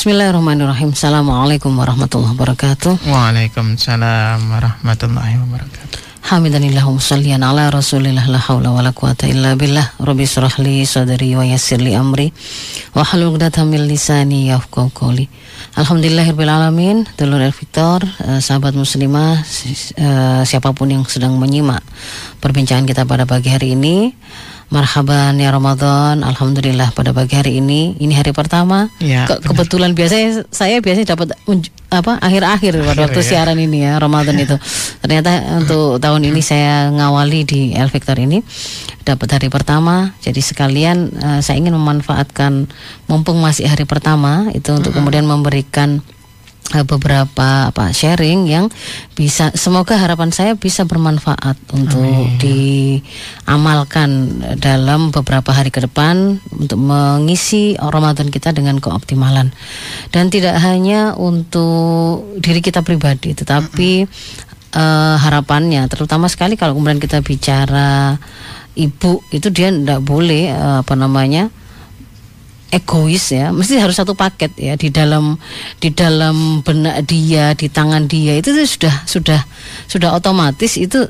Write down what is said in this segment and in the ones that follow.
Bismillahirrahmanirrahim. Assalamualaikum warahmatullahi wabarakatuh. Waalaikumsalam warahmatullahi wabarakatuh. Hamidanillahu sallian ala rasulillah la hawla wa la quwata illa billah Rabbi surah li sadri wa yassir li amri Wa halul uqdatam min lisani yafqahu qawli Alhamdulillahirrahmanirrahim Dulur El Victor, eh, sahabat muslimah si- eh, Siapa pun yang sedang menyimak Perbincangan kita pada pagi hari ini Marhaban ya Ramadan. Alhamdulillah pada pagi hari ini. Ini hari pertama. Ya, Ke- benar. Kebetulan biasanya Saya biasanya dapat apa akhir-akhir pada waktu ya. siaran ini ya Ramadan itu. Ternyata untuk tahun ini saya ngawali di El Victor ini. Dapat hari pertama. Jadi sekalian eh, saya ingin memanfaatkan mumpung masih hari pertama itu untuk kemudian memberikan beberapa apa sharing yang bisa semoga harapan saya bisa bermanfaat untuk diamalkan dalam beberapa hari ke depan untuk mengisi Ramadan kita dengan keoptimalan. Dan tidak hanya untuk diri kita pribadi tetapi eh, harapannya terutama sekali kalau kemudian kita bicara ibu itu dia tidak boleh eh, apa namanya egois ya. Mesti harus satu paket ya di dalam di dalam benak dia di tangan dia. Itu sudah sudah sudah otomatis itu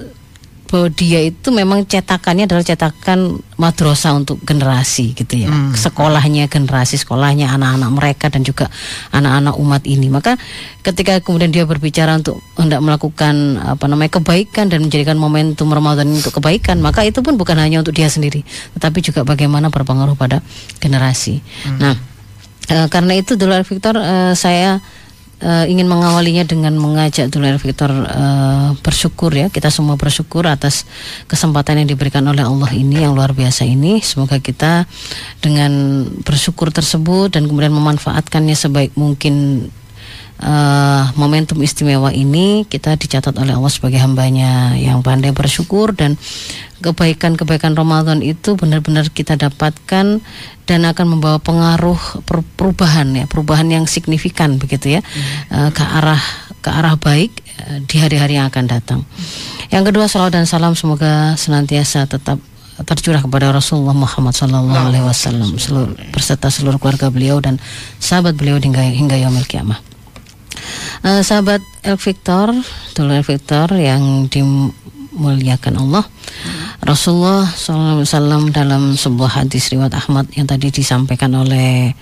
bahwa dia itu memang cetakannya adalah cetakan madrasah untuk generasi gitu ya. Sekolahnya generasi sekolahnya anak-anak mereka dan juga anak-anak umat ini. Maka ketika kemudian dia berbicara untuk hendak melakukan apa namanya kebaikan dan menjadikan momentum Ramadan ini untuk kebaikan maka itu pun bukan hanya untuk dia sendiri tetapi juga bagaimana berpengaruh pada generasi. Nah eh, karena itu Dolar Victor eh, saya eh, ingin mengawalinya dengan mengajak Dolar Victor eh, bersyukur ya. Kita semua bersyukur atas kesempatan yang diberikan oleh Allah ini yang luar biasa ini. Semoga kita dengan bersyukur tersebut dan kemudian memanfaatkannya sebaik mungkin eh, momentum istimewa ini kita dicatat oleh Allah sebagai hambanya yang pandai bersyukur dan kebaikan-kebaikan Ramadan itu benar-benar kita dapatkan dan akan membawa pengaruh per- perubahan ya perubahan yang signifikan begitu ya eh, ke arah ke arah baik eh, di hari-hari yang akan datang. Yang kedua salawat dan salam semoga senantiasa tetap tercurah kepada Rasulullah Muhammad Sallallahu Alaihi Wasallam seluruh, berserta seluruh keluarga beliau dan sahabat beliau hingga hingga yaumil kiamah. Eh, sahabat El Victor, dulu El Victor yang dimuliakan Allah. Rasulullah SAW dalam sebuah hadis riwayat Ahmad yang tadi disampaikan oleh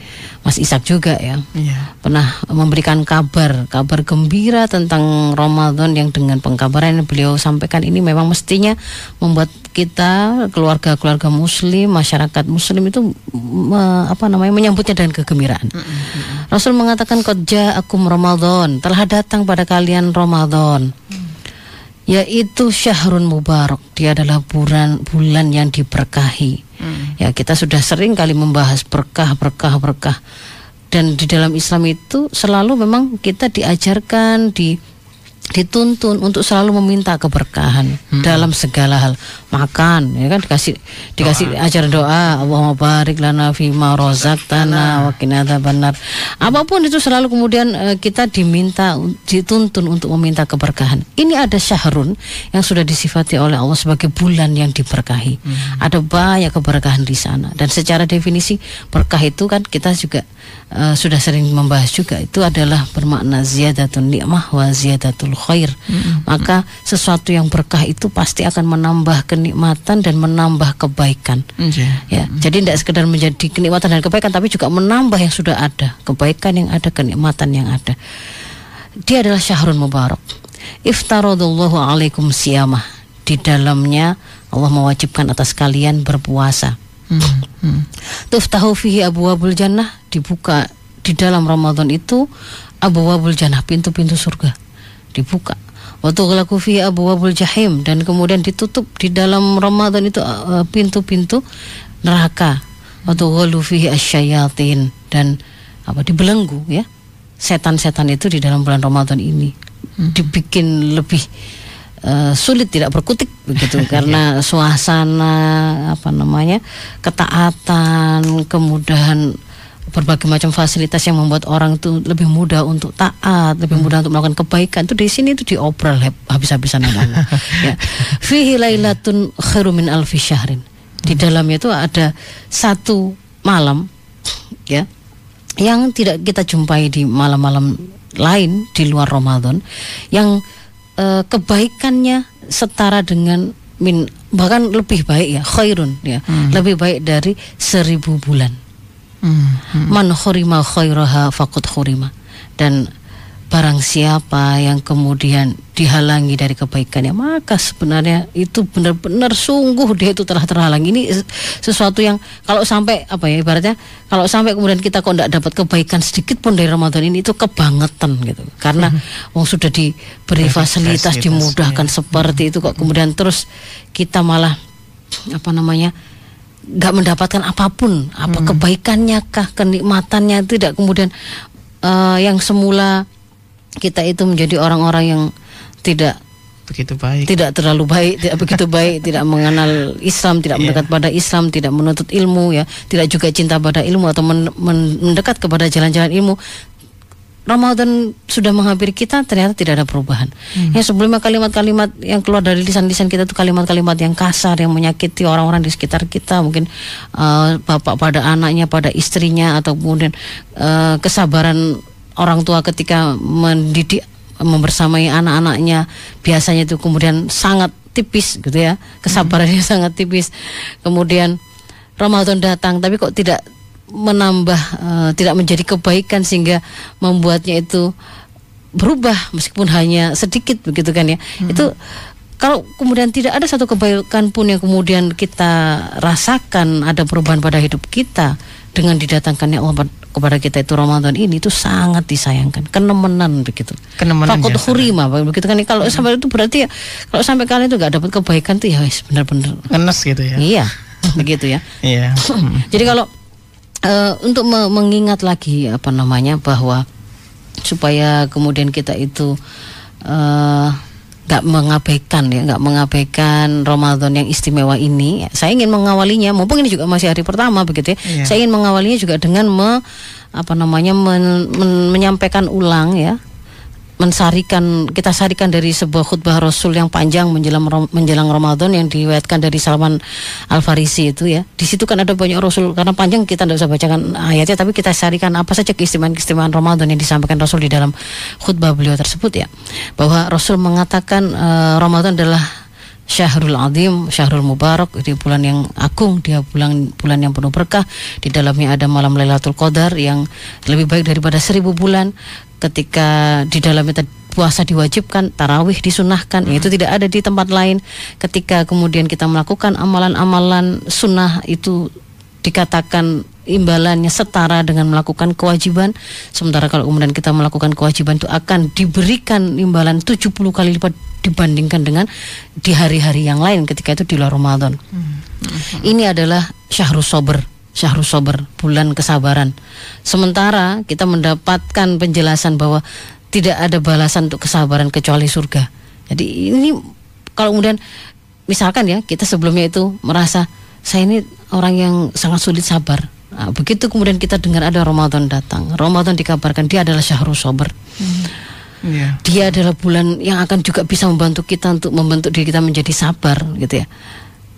Mas Ishak juga ya. Iya. pernah memberikan kabar kabar gembira tentang Ramadan yang dengan pengkabaran yang beliau sampaikan ini memang mestinya membuat kita keluarga-keluarga muslim masyarakat muslim itu me- apa namanya menyambutnya dengan kegembiraan. Rasul mengatakan koja akum Ramadan. Telah datang pada kalian Ramadan yaitu syahrun mubarak. Dia adalah bulan bulan yang diberkahi. Ya kita sudah sering kali membahas berkah berkah berkah. Dan di dalam Islam itu selalu memang kita diajarkan di dituntun untuk selalu meminta keberkahan dalam segala hal. Makan ya kan? Dikasih dikasih ajar doa. Allahumma barik lana fima razaqtana wa qina adzabannar. Apa pun itu selalu kemudian eh, kita diminta dituntun untuk meminta keberkahan. Ini ada syahrun yang sudah disifati oleh Allah sebagai bulan yang diberkahi. Ada banyak keberkahan di sana. Dan secara definisi berkah itu kan kita juga eh, sudah sering membahas juga. Itu adalah bermakna ziyadatun nikmah wa ziyadatul khair. Maka sesuatu yang berkah itu pasti akan menambah kenikmatan dan menambah kebaikan. Iya. Ya, jadi tidak sekedar menjadi kenikmatan dan kebaikan tapi juga menambah yang sudah ada, kebaikan yang ada, kenikmatan yang ada. Dia adalah syahrul mubarak. Iftaradullahu alaikum siyamah. Di dalamnya Allah mewajibkan atas kalian berpuasa. Hmm, hmm. Tuftahu fihi abwabul jannah dibuka di dalam Ramadan itu abwabul jannah pintu-pintu surga dibuka. Wa tughlaqu fihi abwabul jahim dan kemudian ditutup di dalam Ramadan itu uh, pintu-pintu neraka. Wa tughallu fihi asyayatin dan apa dibelenggu ya. Setan-setan itu di dalam bulan Ramadan ini dibikin lebih eh, sulit tidak berkutik begitu karena suasana apa namanya ketaatan kemudahan berbagai macam fasilitas yang membuat orang itu lebih mudah untuk taat, lebih mudah untuk melakukan kebaikan itu di sini itu diobral heb- habis-habisan Allah. ya. Fihi lailatun khairu min alfi syahrin. Di dalamnya itu ada satu malam ya yang tidak kita jumpai di malam-malam lain di luar Ramadan yang eh, kebaikannya setara dengan min bahkan lebih baik ya khairun ya lebih baik dari seribu bulan Hmm. Hmm. man khurima khairaha faqad khurima dan barang siapa yang kemudian dihalangi dari kebaikannya maka sebenarnya itu benar-benar sungguh dia itu telah terhalang ini sesuatu yang kalau sampai apa ya ibaratnya kalau sampai kemudian kita kok tidak dapat kebaikan sedikit pun dari Ramadan ini itu kebangetan gitu karena wong sudah diberi fasilitas fasilitas, dimudahkan ya. seperti itu kok kemudian terus kita malah apa namanya nggak mendapatkan apa pun. Apa kebaikannya kah kenikmatannya tidak. Kemudian eh, yang semula kita itu menjadi orang-orang yang tidak Begitu baik. tidak terlalu baik tidak begitu baik tidak mengenal Islam tidak Iya. mendekat pada Islam tidak menuntut ilmu ya. Tidak juga cinta pada ilmu atau men- men- mendekat kepada jalan-jalan ilmu Ramadan sudah menghampiri kita ternyata tidak ada perubahan. Ya sebelumnya kalimat-kalimat yang keluar dari lisan-lisan kita itu kalimat-kalimat yang kasar yang menyakiti orang-orang di sekitar kita, mungkin eh, bapak pada anaknya, pada istrinya atau kemudian eh, kesabaran orang tua ketika mendidik membersamai anak-anaknya biasanya itu kemudian sangat tipis gitu ya. Kesabarannya sangat tipis. Kemudian Ramadan datang tapi kok tidak menambah eh, tidak menjadi kebaikan sehingga membuatnya itu berubah meskipun hanya sedikit begitu kan ya itu kalau kemudian tidak ada satu kebaikan pun yang kemudian kita rasakan ada perubahan pada hidup kita dengan didatangkannya Allah pad- kepada kita itu Ramadan ini itu sangat disayangkan kenemenan begitu Kenemenan Fakut ya, hurima begitu kan ya. kalau sampai itu berarti ya kalau sampai kalian itu nggak dapat kebaikan tuh ya benar-benar Ngenes gitu ya. iya begitu ya Iya. Hmm. jadi kalau eh, untuk me- mengingat lagi apa namanya bahwa supaya kemudian kita itu eh, nggak mengabaikan ya nggak mengabaikan Ramadan yang istimewa ini saya ingin mengawalinya mumpung ini juga masih hari pertama begitu ya Iya. saya ingin mengawalinya juga dengan me, apa namanya men- men- menyampaikan ulang ya mensarikan kita sarikan dari sebuah khutbah Rasul yang panjang menjelang menjelang Ramadan yang diriwayatkan dari Salman Al Farisi itu ya. Di situ kan ada banyak Rasul karena panjang kita tidak usah bacakan ayatnya tapi kita sarikan apa saja keistimewaan-keistimewaan Ramadan yang disampaikan Rasul di dalam khutbah beliau tersebut ya. Bahwa Rasul mengatakan eh, Ramadan adalah Syahrul Azim, Syahrul Mubarak di bulan yang agung, dia bulan bulan yang penuh berkah. Di dalamnya ada malam Lailatul Qadar yang lebih baik daripada seribu bulan. Ketika di dalamnya puasa diwajibkan, tarawih disunahkan, itu tidak ada di tempat lain. Ketika kemudian kita melakukan amalan-amalan sunnah itu dikatakan imbalannya setara dengan melakukan kewajiban. Sementara kalau kemudian kita melakukan kewajiban itu akan diberikan imbalan 70 kali lipat dibandingkan dengan di hari-hari yang lain ketika itu di luar Ramadan. Ini adalah syahrul sober syahrul sober bulan kesabaran. Sementara kita mendapatkan penjelasan bahwa tidak ada balasan untuk kesabaran kecuali surga. Jadi ini kalau kemudian misalkan ya kita sebelumnya itu merasa saya ini orang yang sangat sulit sabar. Nah, begitu kemudian kita dengar ada Ramadan datang. Ramadan dikabarkan dia adalah syahrul sober. Iya. dia adalah bulan yang akan juga bisa membantu kita untuk membentuk diri kita menjadi sabar gitu ya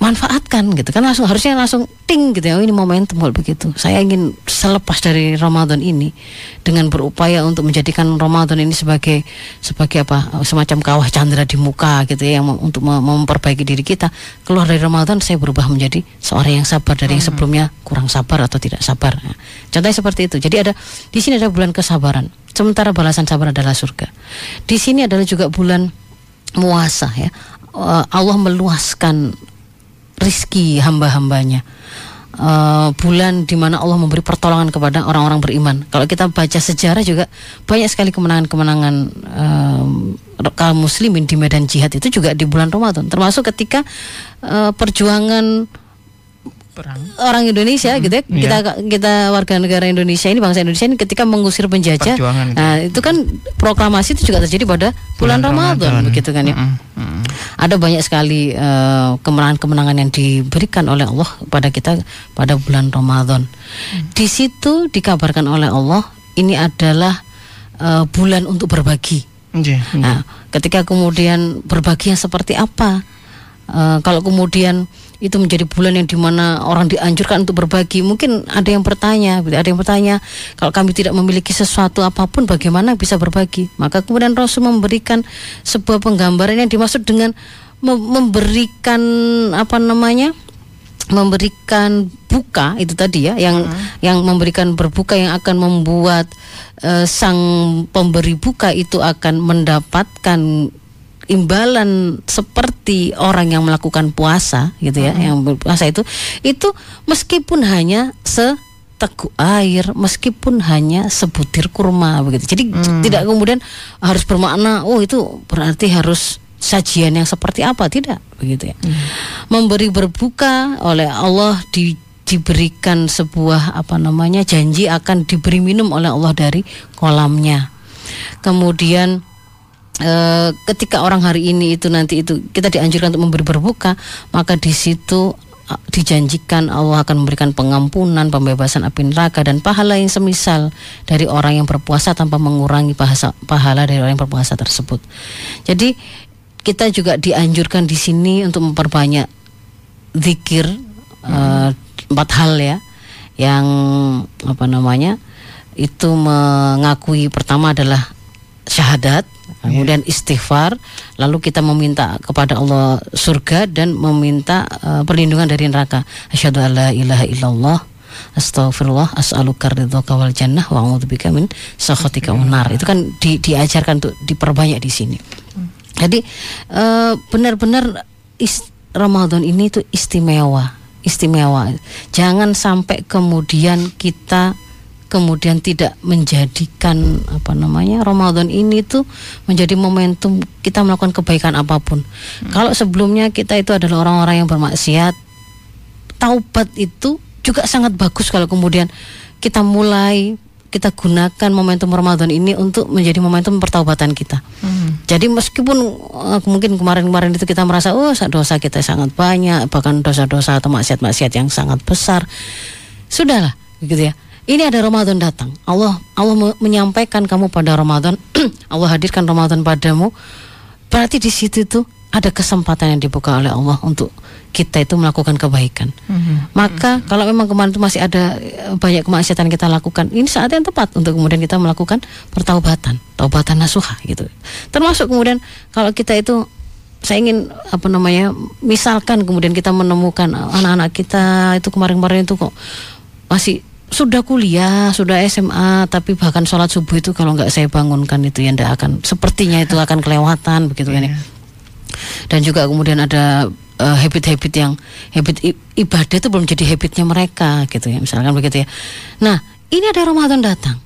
manfaatkan gitu kan langsung harusnya langsung ting gitu ya oh, ini momentum kalau begitu. Saya ingin selepas dari Ramadan ini dengan berupaya untuk menjadikan Ramadan ini sebagai sebagai apa semacam kawah chandra di muka gitu ya yang untuk mem- memperbaiki diri kita. Keluar dari Ramadan saya berubah menjadi seorang yang sabar dari yang sebelumnya kurang sabar atau tidak sabar. Nah, contohnya seperti itu. Jadi ada di sini ada bulan kesabaran. Sementara balasan sabar adalah surga. Di sini adalah juga bulan muasa ya. Eh, Allah meluaskan rizki hamba-hambanya Eh, bulan di mana Allah memberi pertolongan kepada orang-orang beriman. Kalau kita baca sejarah juga banyak sekali kemenangan-kemenangan em, kaum muslimin di medan jihad itu juga di bulan Ramadan. Termasuk ketika eh, perjuangan Perang. orang Indonesia gitu ya iya. kita kita warga negara Indonesia ini bangsa Indonesia ini ketika mengusir penjajah Perjuangan itu. nah itu kan proklamasi itu juga terjadi pada bulan, Ramadan, begitu kan ya Mm-mm. Mm-mm. ada banyak sekali eh, kemenangan-kemenangan yang diberikan oleh Allah pada kita pada bulan Ramadan. Di situ dikabarkan oleh Allah ini adalah eh, bulan untuk berbagi. Iya. Nah, ketika kemudian berbagi yang seperti apa? Eh, kalau kemudian itu menjadi bulan yang di mana orang dianjurkan untuk berbagi. Mungkin ada yang bertanya, ada yang bertanya, kalau kami tidak memiliki sesuatu apa pun, bagaimana bisa berbagi? Maka kemudian Rasul memberikan sebuah penggambaran yang dimaksud dengan memberikan apa namanya? memberikan buka itu tadi ya yang uh-huh. yang memberikan berbuka yang akan membuat uh, sang pemberi buka itu akan mendapatkan imbalan seperti orang yang melakukan puasa gitu ya, hmm. yang berpuasa itu itu meskipun hanya se teguk air meskipun hanya sebutir kurma begitu. Jadi hmm. tidak kemudian harus bermakna oh itu berarti harus sajian yang seperti apa tidak begitu ya. Hmm. Memberi berbuka oleh Allah di diberikan sebuah apa namanya janji akan diberi minum oleh Allah dari kolamnya. Kemudian e, ketika orang hari ini itu nanti itu kita dianjurkan untuk memberi berbuka, maka di situ dijanjikan Allah akan memberikan pengampunan, pembebasan api neraka dan pahala yang semisal dari orang yang berpuasa tanpa mengurangi bahasa, pahala dari orang yang berpuasa tersebut. Jadi kita juga dianjurkan di sini untuk memperbanyak zikir hmm. uh, empat hal ya, yang apa namanya itu mengakui pertama adalah syahadat kemudian istighfar, lalu kita meminta kepada Allah surga dan meminta uh, perlindungan dari neraka. Asyhadu alla ilaha illallah Astaghfirullah as'aluka ridhaka wal jannah wa a'udzubika min sakhatika nar. Itu kan di, diajarkan untuk diperbanyak di sini. Jadi uh, benar-benar Ramadan ini itu istimewa, istimewa. Jangan sampai kemudian kita kemudian tidak menjadikan apa namanya Ramadan ini tuh menjadi momentum kita melakukan kebaikan apa pun. Hmm. Kalau sebelumnya kita itu adalah orang-orang yang bermaksiat, taubat itu juga sangat bagus kalau kemudian kita mulai kita gunakan momentum Ramadan ini untuk menjadi momentum pertaubatan kita. Hmm. Jadi meskipun uh, mungkin kemarin-kemarin itu kita merasa oh dosa kita sangat banyak, bahkan dosa-dosa atau maksiat-maksiat yang sangat besar, sudahlah, gitu ya ini ada Ramadan datang. Allah Allah menyampaikan kamu pada Ramadan, Allah hadirkan Ramadan padamu. Berarti di situ tuh ada kesempatan yang dibuka oleh Allah untuk kita itu melakukan kebaikan. Mm-hmm. Maka mm-hmm. kalau memang kemarin itu masih ada eh, banyak kemaksiatan kita lakukan, ini saat yang tepat untuk kemudian kita melakukan pertaubatan, taubatan nasuha gitu. Termasuk kemudian kalau kita itu saya ingin apa namanya, misalkan kemudian kita menemukan anak-anak kita itu kemarin-kemarin itu kok masih sudah kuliah, sudah SMA, tapi bahkan sholat subuh itu kalau nggak saya bangunkan itu ya ndak akan sepertinya itu akan kelewatan begitu kan ya. Iya. Dan juga kemudian ada uh, habit-habit yang habit ibadah itu belum jadi habitnya mereka gitu ya, misalkan begitu ya. Nah, ini ada Ramadan datang.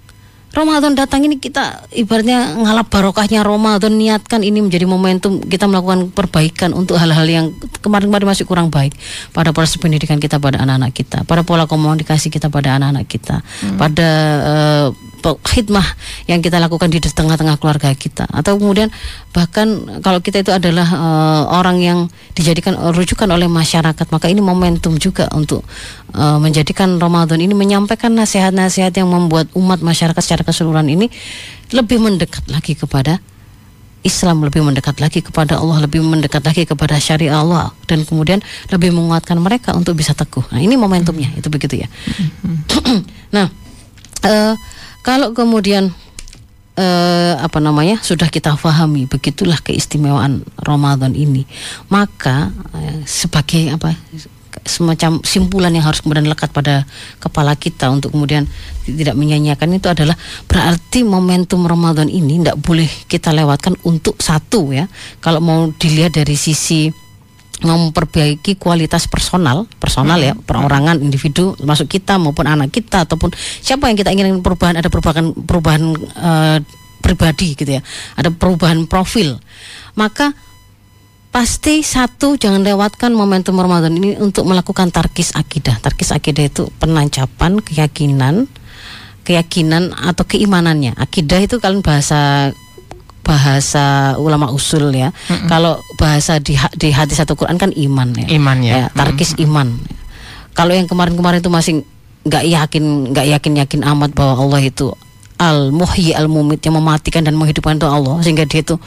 Ramadan datang ini kita ibaratnya ngalap barokahnya Ramadan niatkan ini menjadi momentum kita melakukan perbaikan untuk hal-hal yang kemarin-kemarin masih kurang baik pada proses pendidikan kita pada anak-anak kita, pada pola komunikasi kita pada anak-anak kita, hmm. pada uh, khidmah yang kita lakukan di tengah-tengah keluarga kita atau kemudian bahkan kalau kita itu adalah uh, orang yang dijadikan rujukan oleh masyarakat maka ini momentum juga untuk uh, menjadikan Ramadan ini menyampaikan nasihat-nasihat yang membuat umat masyarakat secara keseluruhan ini lebih mendekat lagi kepada Islam lebih mendekat lagi kepada Allah, lebih mendekat lagi kepada syariat Allah dan kemudian lebih menguatkan mereka untuk bisa teguh. Nah, ini momentumnya, itu begitu ya. nah, uh, kalau kemudian eh, apa namanya sudah kita pahami begitulah keistimewaan Ramadan ini, maka eh, sebagai apa semacam simpulan yang harus kemudian lekat pada kepala kita untuk kemudian tidak menyanyiakan itu adalah berarti momentum Ramadan ini tidak boleh kita lewatkan untuk satu ya. Kalau mau dilihat dari sisi memperbaiki kualitas personal, personal ya, hmm. perorangan individu masuk kita maupun anak kita ataupun siapa yang kita ingin perubahan ada perubahan perubahan uh, pribadi gitu ya. Ada perubahan profil. Maka pasti satu jangan lewatkan momentum Ramadan ini untuk melakukan tarkis akidah. Tarkis akidah itu penancapan keyakinan keyakinan atau keimanannya. Akidah itu kalau bahasa bahasa ulama usul ya. Mm-hmm. Kalau bahasa di di hadis satu Quran kan iman ya. Iman ya. ya tarkis mm-hmm. iman. Kalau yang kemarin-kemarin itu masih nggak yakin nggak yakin yakin amat bahwa Allah itu al muhyi al mumit yang mematikan dan menghidupkan itu Allah sehingga dia itu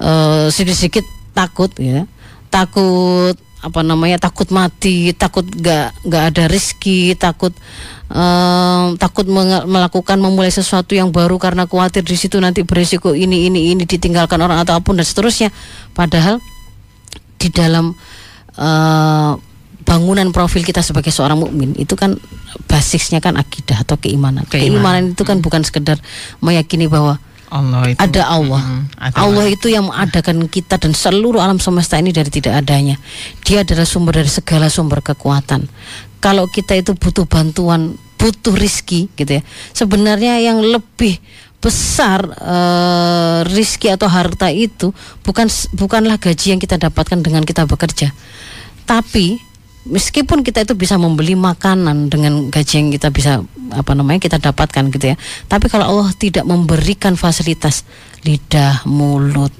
uh, sedikit-sedikit takut ya takut apa namanya takut mati, takut gak gak ada rizki, takut eh, takut melakukan memulai sesuatu yang baru karena khawatir di situ nanti berisiko ini ini ini ditinggalkan orang atau apa pun dan seterusnya. Padahal di dalam eh, bangunan profil kita sebagai seorang mukmin itu kan basisnya kan akidah atau keimanan. Keimanan. Keimanan itu kan bukan sekedar meyakini bahwa Allah itu ada Allah. Mm, ada Allah itu yang mengadakan kita dan seluruh alam semesta ini dari tidak adanya. Dia adalah sumber dari segala sumber kekuatan. Kalau kita itu butuh bantuan, butuh rizki gitu ya. Sebenarnya yang lebih besar eh, rizki atau harta itu bukan bukanlah gaji yang kita dapatkan dengan kita bekerja. Tapi meskipun kita itu bisa membeli makanan dengan gaji yang kita bisa apa namanya kita dapatkan gitu ya. Tapi kalau Allah tidak memberikan fasilitas lidah mulut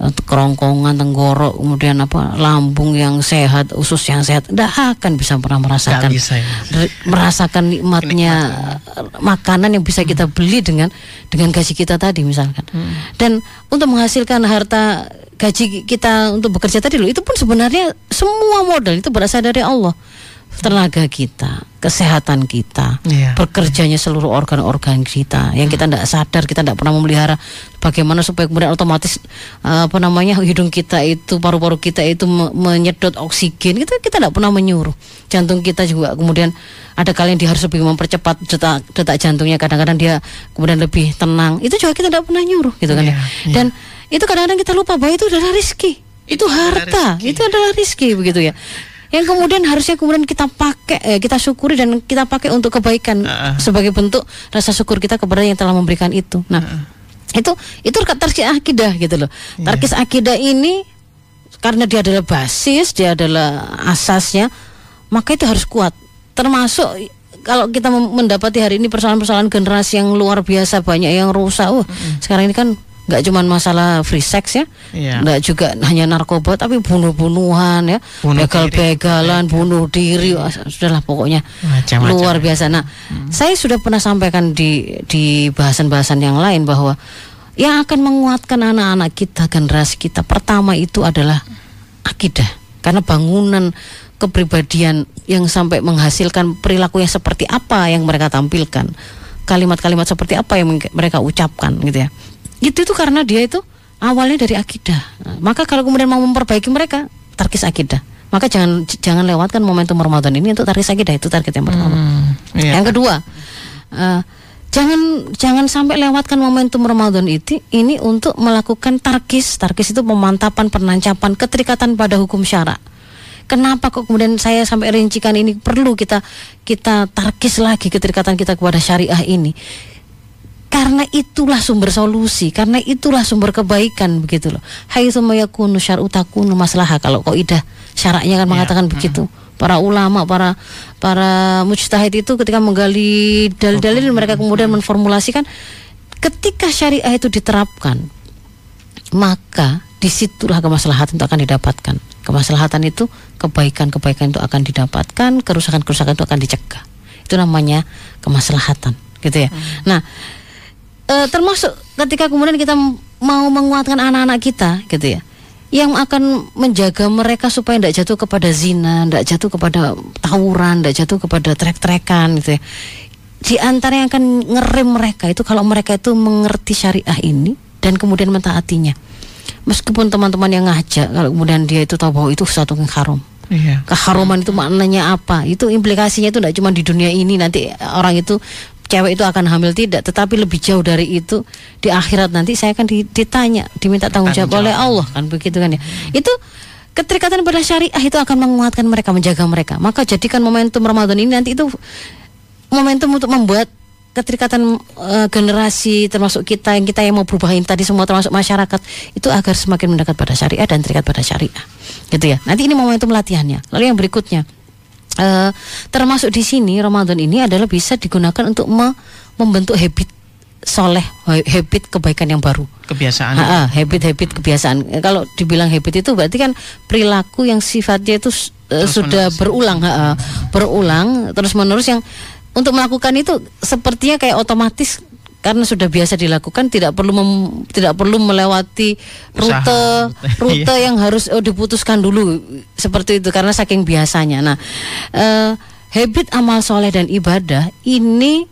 eh, kerongkongan tenggorok kemudian apa lambung yang sehat usus yang sehat tidak akan bisa pernah merasakan bisa ya. re- merasakan nikmatnya eh, makanan yang bisa kita beli dengan dengan gaji kita tadi misalkan. Dan untuk menghasilkan harta gaji kita untuk bekerja tadi loh itu pun sebenarnya semua modal itu berasal dari Allah. Tenaga kita kesehatan kita Iya. bekerjanya seluruh organ-organ kita. Yang kita tidak sadar kita tidak pernah memelihara bagaimana supaya kemudian otomatis eh, apa namanya hidung kita itu paru-paru kita itu me- menyedot oksigen. Itu kita tidak pernah menyuruh. Jantung kita juga kemudian ada kalian dia harus lebih mempercepat detak detak jantungnya. Kadang-kadang dia kemudian lebih tenang. Itu juga kita tidak pernah nyuruh gitu kan ya. Iya, iya. Itu kadang-kadang kita lupa bahwa itu adalah rizki. Itu harta. itu adalah rizki begitu ya. Yang kemudian harusnya kemudian kita pakai eh, kita syukuri dan kita pakai untuk kebaikan Heeh. sebagai bentuk rasa syukur kita kepada yang telah memberikan itu. Nah itu itu tarkis akidah gitu loh. Tarkis akidah ini karena dia adalah basis dia adalah asasnya maka itu harus kuat. Termasuk kalau kita mendapati hari ini persoalan-persoalan generasi yang luar biasa banyak yang rusak. Uh sekarang ini kan nggak cuma masalah free sex ya. Iya. nggak juga hanya narkoba tapi bunuh-bunuhan ya. Bunuh begal-begalan bunuh diri. Ah, sudahlah pokoknya. Macam-macam. luar biasa. Nah saya sudah pernah sampaikan di di bahasan-bahasan yang lain bahwa yang akan menguatkan anak-anak kita generasi kita pertama itu adalah akidah. Karena bangunan kepribadian yang sampai menghasilkan perilaku yang seperti apa yang mereka tampilkan. Kalimat-kalimat seperti apa yang mereka ucapkan gitu ya itu itu karena dia itu awalnya dari akidah Nah, maka kalau kemudian mau memperbaiki mereka tarkis akidah maka jangan jangan lewatkan momentum Ramadan ini untuk tarkis akidah itu target yang pertama Hmm, iya. yang kedua, eh, jangan jangan sampai lewatkan momentum Ramadan itu ini untuk melakukan tarkis. Tarkis itu pemantapan, penancapan, keterikatan pada hukum syara. Kenapa kok kemudian saya sampai rincikan ini perlu kita kita tarkis lagi keterikatan kita kepada syariah ini? Karena itulah sumber solusi, karena itulah sumber kebaikan begitu loh. Hai yakunu syar'u takunu maslaha kalau kaidah syaraknya kan mengatakan begitu. Para ulama, para para mujtahid itu ketika menggali dalil-dalil mereka kemudian menformulasikan ketika syariah itu diterapkan maka di situlah kemaslahatan itu akan didapatkan. Kemaslahatan itu kebaikan-kebaikan itu akan didapatkan, kerusakan-kerusakan itu akan dicegah. Itu namanya kemaslahatan, gitu ya. Nah, eh, termasuk ketika kemudian kita mau menguatkan anak-anak kita, gitu ya, yang akan menjaga mereka supaya tidak jatuh kepada zina, tidak jatuh kepada tawuran, tidak jatuh kepada trek-trekan, gitu ya. Di antara yang akan ngerem mereka itu kalau mereka itu mengerti syariah ini dan kemudian mentaatinya. Meskipun teman-teman yang ngajak, kalau kemudian dia itu tahu bahwa itu sesuatu yang haram, Iya. keharuman itu maknanya apa itu implikasinya itu tidak cuma di dunia ini nanti orang itu cewek itu akan hamil? Tidak tetapi lebih jauh dari itu di akhirat nanti saya akan di- ditanya diminta tanggung jawab Tanggung oleh. Allah kan begitu kan ya. Itu keterikatan pada syariah itu akan menguatkan mereka menjaga mereka. Maka jadikan momentum Ramadan ini nanti itu momentum untuk membuat keterikatan eh, generasi termasuk kita yang kita yang mau berubah ini tadi semua termasuk masyarakat itu agar semakin mendekat pada syariah dan terikat pada syariah. Gitu ya. Nanti ini momentum latihannya. Lalu yang berikutnya eh, termasuk di sini Ramadan ini adalah bisa digunakan untuk me- membentuk habit soleh ha- habit kebaikan yang baru Kebiasaan. Ha, ha, habit-habit kebiasaan. Kalau dibilang habit itu berarti kan perilaku yang sifatnya itu Terus sudah menerus. berulang, ha, ha. berulang terus menerus yang untuk melakukan itu sepertinya kayak otomatis karena sudah biasa dilakukan tidak perlu mem- tidak perlu melewati rute Usaha. rute yang harus oh, diputuskan dulu seperti itu karena saking biasanya. Nah, eh, habit amal soleh dan ibadah ini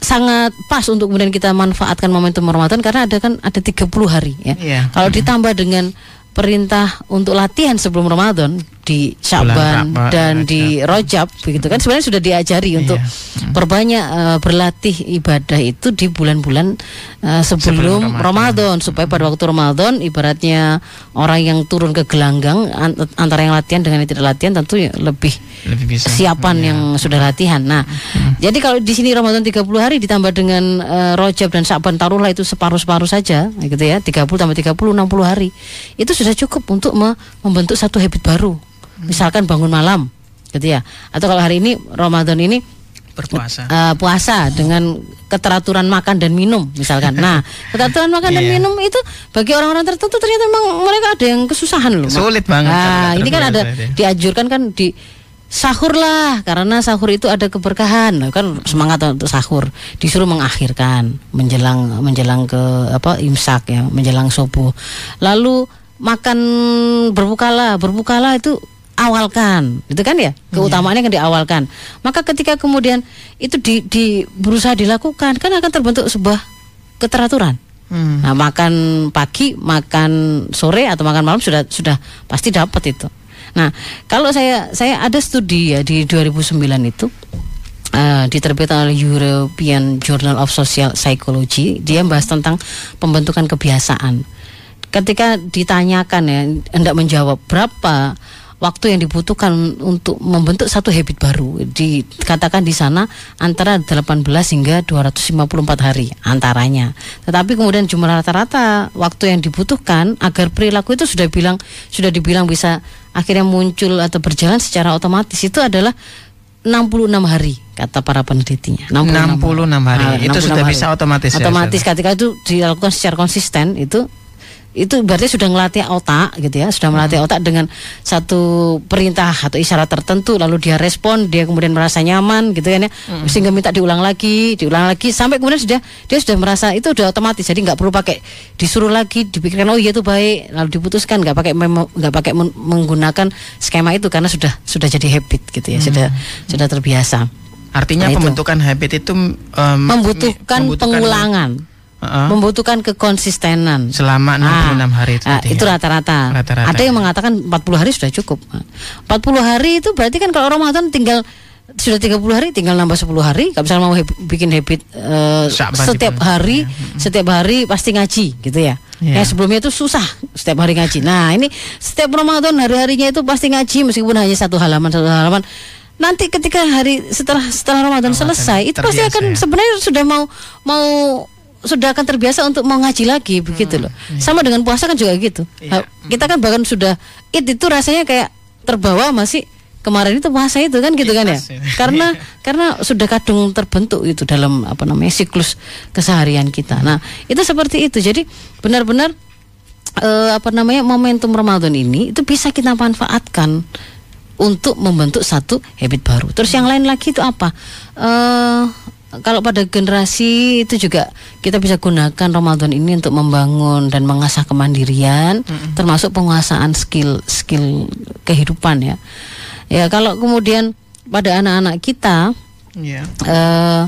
sangat pas untuk kemudian kita manfaatkan momentum Ramadan karena ada kan ada 30 hari ya. Iya. Kalau ditambah dengan perintah untuk latihan sebelum Ramadan di Syaban Raba- dan Rajab. di Rojab begitu kan sebenarnya sudah diajari untuk Iya. perbanyak eh, berlatih ibadah itu di bulan-bulan eh, sebelum, Sebelum Ramadan. supaya pada waktu Ramadan ibaratnya orang yang turun ke gelanggang an- antara yang latihan dengan yang tidak latihan tentu lebih Lebih bisa. kesiapan Iya. yang sudah latihan. Nah, jadi kalau di sini Ramadan 30 hari ditambah dengan eh, Rojab dan Syaban taruhlah itu separuh-separuh saja gitu ya. 30 tambah 30 60 hari. Itu sudah cukup untuk me- membentuk satu habit baru. Misalkan bangun malam gitu ya. Atau kalau hari ini Ramadan ini berpuasa. eh, puasa dengan keteraturan makan dan minum misalkan. Nah, keteraturan makan dan Iya. minum itu bagi orang-orang tertentu ternyata memang mereka ada yang kesusahan loh. Sulit banget Nah, ini kan ada itu. dianjurkan kan di sahur lah karena sahur itu ada keberkahan Nah, kan semangat untuk sahur disuruh mengakhirkan menjelang menjelang ke apa imsak ya menjelang subuh lalu makan berbukalah berbukalah itu awalkan itu kan ya keutamaannya kan diawalkan maka ketika kemudian itu di, di berusaha dilakukan kan akan terbentuk sebuah keteraturan Hmm. Nah, makan pagi, makan sore atau makan malam sudah sudah pasti dapat itu. Nah, kalau saya saya ada studi ya di 2009 itu eh, diterbitkan oleh European Journal of Social Psychology, dia bahas tentang pembentukan kebiasaan. Ketika ditanyakan ya hendak menjawab berapa waktu yang dibutuhkan untuk membentuk satu habit baru dikatakan di sana antara 18 hingga 254 hari antaranya. Tetapi kemudian jumlah rata-rata waktu yang dibutuhkan agar perilaku itu sudah bilang sudah dibilang bisa akhirnya muncul atau berjalan secara otomatis itu adalah 66 hari kata para penelitinya. 66 hari. Ah, Itu 66 sudah bisa otomatis ya, Otomatis Ustaz? ketika itu dilakukan secara konsisten itu itu berarti sudah melatih otak gitu ya, sudah Hmm. melatih otak dengan satu perintah atau isyarat tertentu lalu dia respon, dia kemudian merasa nyaman gitu kan ya. Hmm. Sehingga minta diulang lagi, diulang lagi sampai kemudian sudah dia sudah merasa itu udah otomatis. Jadi nggak perlu pakai disuruh lagi dipikirkan oh iya itu baik lalu diputuskan nggak pakai nggak pakai men- menggunakan skema itu karena sudah sudah jadi habit gitu ya, sudah sudah terbiasa. Artinya Nah, itu. pembentukan habit itu em, Membutuhkan pengulangan. Heeh. membutuhkan kekonsistenan selama 66 hari itu. ah, itu ya. rata-rata. Rata-rata, Ada yang ya. mengatakan 40 hari sudah cukup. Nah, 40 hari itu berarti kan kalau Ramadan tinggal sudah 30 hari tinggal nambah 10 hari. Kalau misalnya mau bikin habit Syakban setiap hari setiap hari pasti ngaji gitu ya. Iya. Yang sebelumnya itu susah setiap hari ngaji. Nah, ini setiap Ramadan hari-harinya itu pasti ngaji meskipun hanya satu halaman satu halaman. Nanti ketika hari setelah setelah Ramadan, Ramadan selesai itu pasti akan ya. sebenarnya sudah mau mau sudah akan terbiasa untuk mau ngaji lagi begitu loh. Sama dengan puasa kan juga gitu. Iya. Kita kan bahkan sudah it itu rasanya kayak terbawa masih kemarin itu puasa itu kan gitu kan ya. Ikhlas ya. Karena karena sudah kadung terbentuk itu dalam apa namanya siklus keseharian kita. Nah, itu seperti itu. Jadi benar-benar eh, apa namanya momentum Ramadan ini itu bisa kita manfaatkan untuk membentuk satu habit baru. Terus yang lain lagi itu apa? Eh kalau pada generasi itu juga kita bisa gunakan Ramadan ini untuk membangun dan mengasah kemandirian, termasuk penguasaan skill skill kehidupan ya. Ya kalau kemudian pada anak-anak kita Iya. eh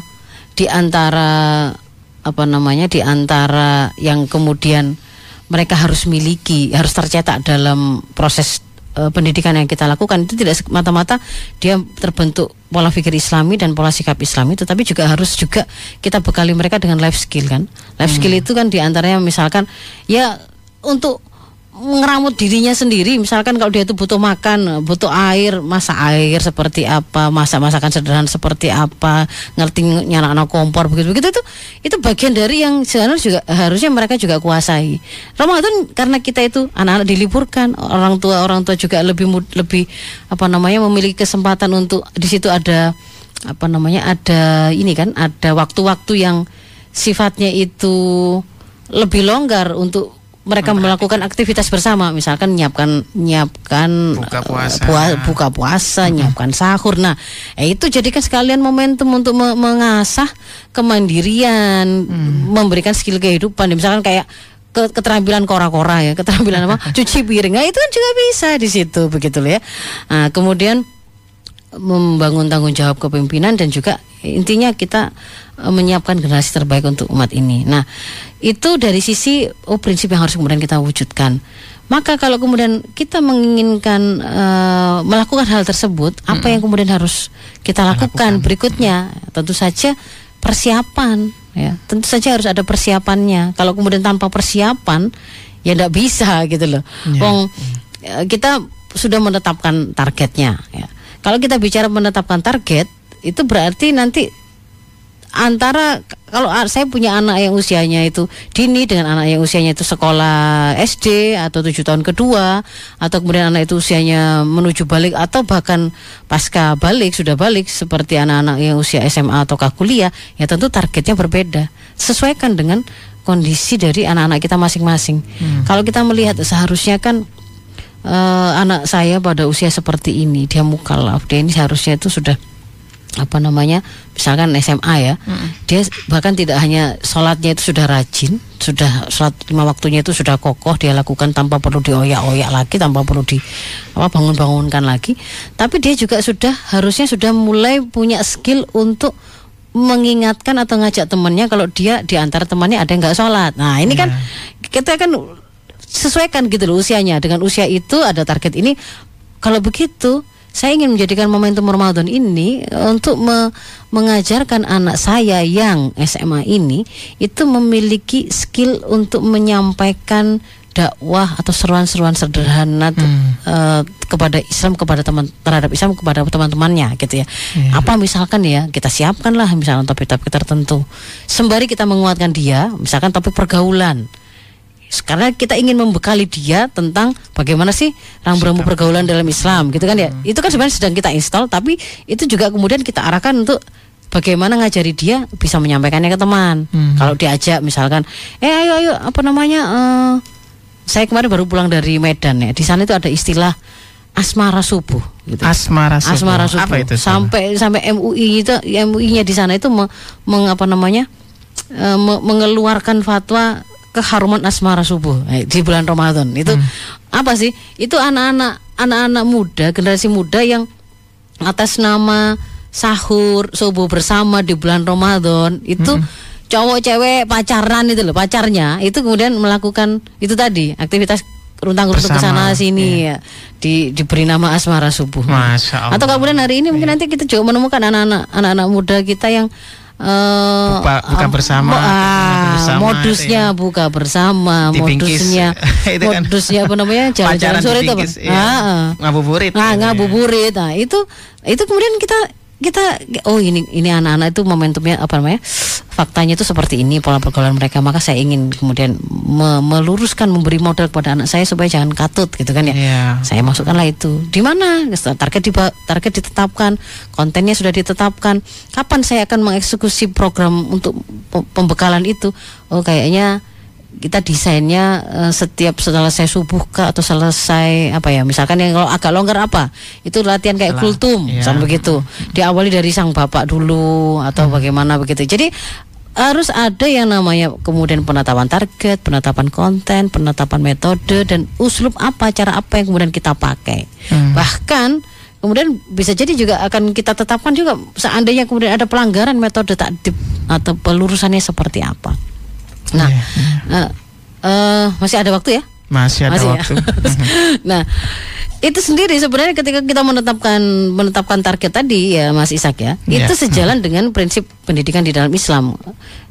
di antara apa namanya di antara yang kemudian mereka harus miliki harus tercetak dalam proses eh, pendidikan yang kita lakukan. Itu tidak semata-mata dia terbentuk pola pikir Islami dan pola sikap Islami tetapi juga harus juga kita bekali mereka dengan life skill kan? Life skill itu kan di antaranya misalkan ya untuk ngeramut dirinya sendiri. Misalkan kalau dia itu butuh makan butuh air masak air seperti apa masak masakan sederhana seperti apa ngerti nyala kompor begitu begitu itu itu bagian dari yang sebenarnya juga harusnya mereka juga kuasai. Ramadan karena kita itu anak-anak diliburkan orang tua orang tua juga lebih lebih apa namanya memiliki kesempatan untuk di situ ada apa namanya ada ini kan ada waktu-waktu yang sifatnya itu lebih longgar untuk mereka melakukan aktivitas bersama, misalkan nyiapkan nyiapkan Buka eh, puasa. pua- buka puasa, nyiapkan sahur. Nah, eh, itu jadikan sekalian momentum untuk me- mengasah kemandirian, memberikan skill kehidupan. Misalkan kayak ke- keterampilan kora-kora ya, keterampilan apa? cuci piring. Nah, itu kan juga bisa di situ begitu ya. Nah, kemudian membangun tanggung jawab kepemimpinan dan juga intinya kita eh, menyiapkan generasi terbaik untuk umat ini. Nah, itu dari sisi oh prinsip yang harus kemudian kita wujudkan. Maka kalau kemudian kita menginginkan eh, melakukan hal tersebut, apa yang kemudian harus kita lakukan, berikutnya? Tentu saja persiapan ya. Tentu saja harus ada persiapannya. Kalau kemudian tanpa persiapan ya tidak bisa gitu loh. Ya. Wong eh, kita sudah menetapkan targetnya ya. Kalau kita bicara menetapkan target itu berarti nanti antara kalau saya punya anak yang usianya itu dini dengan anak yang usianya itu sekolah SD atau tujuh tahun kedua atau kemudian anak itu usianya menuju balik atau bahkan pasca balik sudah balik seperti anak-anak yang usia SMA atau kuliah ya tentu targetnya berbeda. Sesuaikan dengan kondisi dari anak-anak kita masing-masing. Kalau kita melihat seharusnya kan eh, anak saya pada usia seperti ini dia mukalaf dia ini seharusnya itu sudah apa namanya misalkan SMA ya dia bahkan tidak hanya sholatnya itu sudah rajin sudah sholat lima waktunya itu sudah kokoh dia lakukan tanpa perlu dioyak-oyak lagi tanpa perlu di apa bangun-bangunkan lagi. Tapi dia juga sudah harusnya sudah mulai punya skill untuk mengingatkan atau ngajak temannya kalau dia di antara temannya ada yang nggak sholat. Nah ini kan kita kan sesuaikan gitu loh usianya. Dengan usia itu ada target ini. Kalau begitu saya ingin menjadikan momentum Ramadan ini untuk me- mengajarkan anak saya yang SMA ini itu memiliki skill untuk menyampaikan dakwah atau seruan-seruan sederhana t- eh, kepada Islam kepada teman terhadap Islam kepada teman-temannya gitu ya. Apa misalkan ya kita siapkan lah misalkan topik-topik tertentu. Sembari kita menguatkan dia misalkan topik pergaulan karena kita ingin membekali dia tentang bagaimana sih rambu-rambu pergaulan dalam Islam gitu kan ya itu kan sebenarnya sedang kita install tapi itu juga kemudian kita arahkan untuk bagaimana ngajari dia bisa menyampaikannya ke teman Hmm. kalau diajak misalkan eh ayo ayo apa namanya eh, saya kemarin baru pulang dari Medan ya di sana itu ada istilah asmara subuh gitu Asmara subuh. asmara subuh Apa itu? Sampai sampai MUI itu MUI-nya di sana itu me, meng- apa namanya eh, me- mengeluarkan fatwa keharuman asmara subuh eh, di bulan Ramadan. Itu Hmm. apa sih? Itu anak-anak anak-anak muda generasi muda yang atas nama sahur subuh bersama di bulan Ramadan itu cowok cewek pacaran itu loh pacarnya itu kemudian melakukan itu tadi aktivitas runtang-runtung ke Bersama, sana sini ya. Di diberi nama asmara subuh. Masya Allah. atau kemudian hari ini mungkin nanti kita juga menemukan anak-anak anak-anak muda kita yang eh, Buka- buka ah, bersama, ah, buka bersama, modusnya itu buka bersama, modusnya Itu kan modusnya apa namanya jalan-jalan sore itu apa? iya. Ah, ah. Ngabuburit. Nah, ya. ngabuburit. Nah, itu itu kemudian kita kita oh ini ini anak-anak itu momentumnya apa namanya? Faktanya itu seperti ini pola pergaulan mereka. Maka saya ingin kemudian me- meluruskan memberi modal kepada anak saya supaya jangan katut gitu kan ya. Iya. Saya masukkanlah itu. Di mana target di target ditetapkan, kontennya sudah ditetapkan. Kapan saya akan mengeksekusi program untuk pe- pembekalan itu? Oh, kayaknya kita desainnya eh, setiap selesai subuh kah atau selesai apa ya misalkan yang kalau agak longgar apa? Itu latihan kayak Setelah, kultum iya. misalnya begitu. Diawali dari sang bapak dulu atau bagaimana begitu. Jadi harus ada yang namanya kemudian penetapan target penetapan konten penetapan metode dan uslub apa cara apa yang kemudian kita pakai. Hmm. bahkan kemudian bisa jadi juga akan kita tetapkan juga seandainya kemudian ada pelanggaran metode takdib atau pelurusannya seperti apa nah Iya, eh, eh, masih ada waktu ya Masih ada Masih ya? waktu. nah, itu sendiri sebenarnya ketika kita menetapkan menetapkan target tadi ya Mas Ishak ya, Iya. itu sejalan dengan prinsip pendidikan di dalam Islam.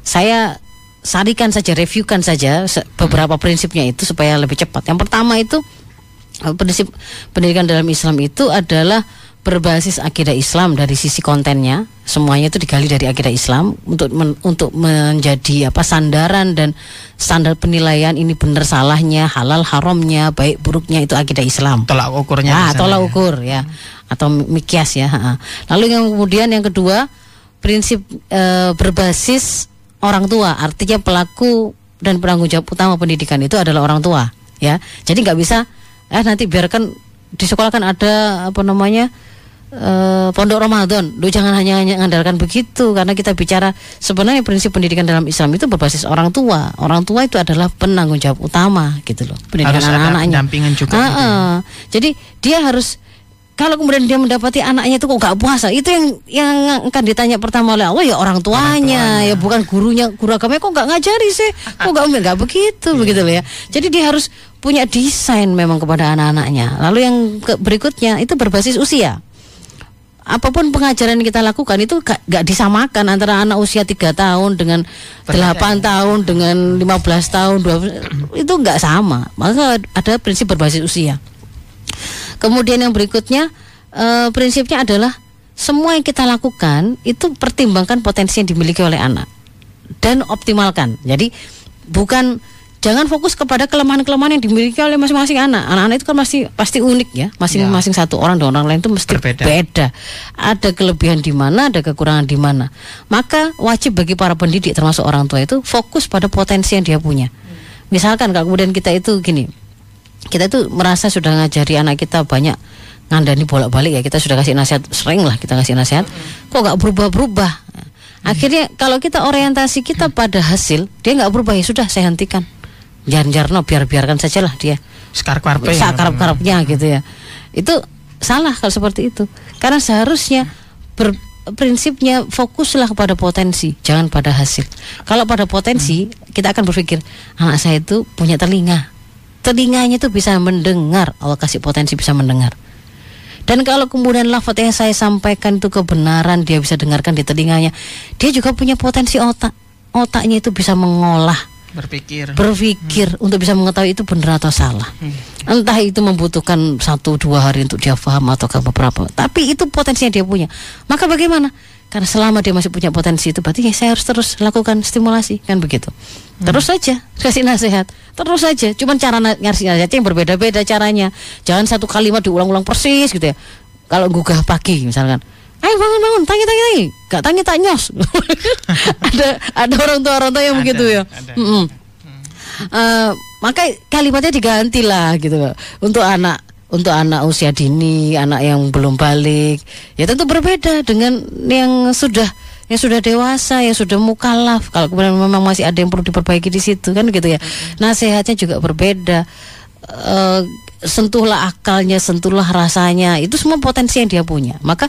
Saya sarikan saja, reviewkan saja se- beberapa prinsipnya itu supaya lebih cepat. Yang pertama itu eh, prinsip pendidikan dalam Islam itu adalah berbasis akidah Islam dari sisi kontennya semuanya itu digali dari akidah Islam untuk men- untuk menjadi apa sandaran dan standar penilaian ini benar salahnya halal haramnya baik buruknya itu akidah Islam Tolak ukurnya. ah tolak ya. ukur ya atau mikias ya lalu yang kemudian yang kedua prinsip eh, berbasis orang tua artinya pelaku dan penanggung jawab utama pendidikan itu adalah orang tua ya jadi nggak bisa eh nanti biarkan di sekolah kan ada apa namanya eh, pondok Ramadan. Lu jangan hanya hanya mengandalkan begitu karena kita bicara sebenarnya prinsip pendidikan dalam Islam itu berbasis orang tua. Orang tua itu adalah penanggung jawab utama gitu loh. Pendidikan Harus ada anak-anaknya. pendampingan juga Ah, gitu ya. jadi dia harus kalau kemudian dia mendapati anaknya itu kok nggak puasa itu yang yang akan ditanya pertama oleh Allah ya orang tuanya, tuanya. ya bukan gurunya guru agamanya kok nggak ngajari sih? Kok nggak nggak begitu Iya. begitu loh ya. Jadi dia harus punya desain memang kepada anak-anaknya. Lalu yang ke- berikutnya itu berbasis usia apa pun pengajaran yang kita lakukan itu gak, gak disamakan antara anak usia tiga tahun dengan 8 tahun? dengan 15 tahun 12, itu nggak sama. Maka ada prinsip berbasis usia. Kemudian yang berikutnya eh, prinsipnya adalah semua yang kita lakukan itu pertimbangkan potensi yang dimiliki oleh anak dan optimalkan. Jadi bukan jangan fokus kepada kelemahan-kelemahan yang dimiliki oleh masing-masing anak. Anak-anak itu kan masih pasti unik ya, masing-masing satu orang dan orang lain itu mesti Berbeda. beda. Ada kelebihan di mana, ada kekurangan di mana. Maka wajib bagi para pendidik termasuk orang tua itu fokus pada potensi yang dia punya. Misalkan kalau kemudian kita itu gini, kita itu merasa sudah ngajari anak kita banyak ngandani bolak-balik ya kita sudah kasih nasihat sering lah kita kasih nasihat kok nggak berubah-berubah akhirnya kalau kita orientasi kita pada hasil dia nggak berubah ya sudah saya hentikan jar-jarno biar-biarkan saja lah dia. Sekar karpe. sakarap-karapnya gitu ya. Itu salah kalau seperti itu. Karena seharusnya ber, prinsipnya fokuslah kepada potensi jangan pada hasil. Kalau pada potensi kita akan berpikir anak saya itu punya telinga. Telinganya itu bisa mendengar Allah kasih potensi bisa mendengar. Dan kalau kemudian lafaz yang saya sampaikan itu kebenaran dia bisa dengarkan di telinganya dia juga punya potensi otak. Otaknya itu bisa mengolah Berpikir. berpikir untuk bisa mengetahui itu benar atau salah. Entah itu membutuhkan satu dua hari untuk dia paham atau beberapa. Tapi itu potensinya dia punya. Maka bagaimana? Karena selama dia masih punya potensi itu berarti ya saya harus terus lakukan stimulasi kan begitu. Terus saja kasih nasihat. Terus saja. Cuman cara ngasih nasihatnya yang berbeda-beda caranya. Jangan satu kalimat diulang-ulang persis gitu ya. Kalau gugah pagi misalkan. Ayo bangun bangun. Tangi tangi tangi gak tangi tak nyos. Ada ada orang tua orang tua yang Ada, begitu ya. ada. Mm-mm. Eh, maka kalimatnya diganti lah gitu untuk anak untuk anak usia dini anak yang belum balik. Ya tentu berbeda dengan yang sudah yang sudah dewasa yang sudah mukalaf kalau kemudian memang masih ada yang perlu diperbaiki di situ kan gitu ya. Nasihatnya juga berbeda. Eh, sentuhlah akalnya sentuhlah rasanya. Itu semua potensi yang dia punya. Maka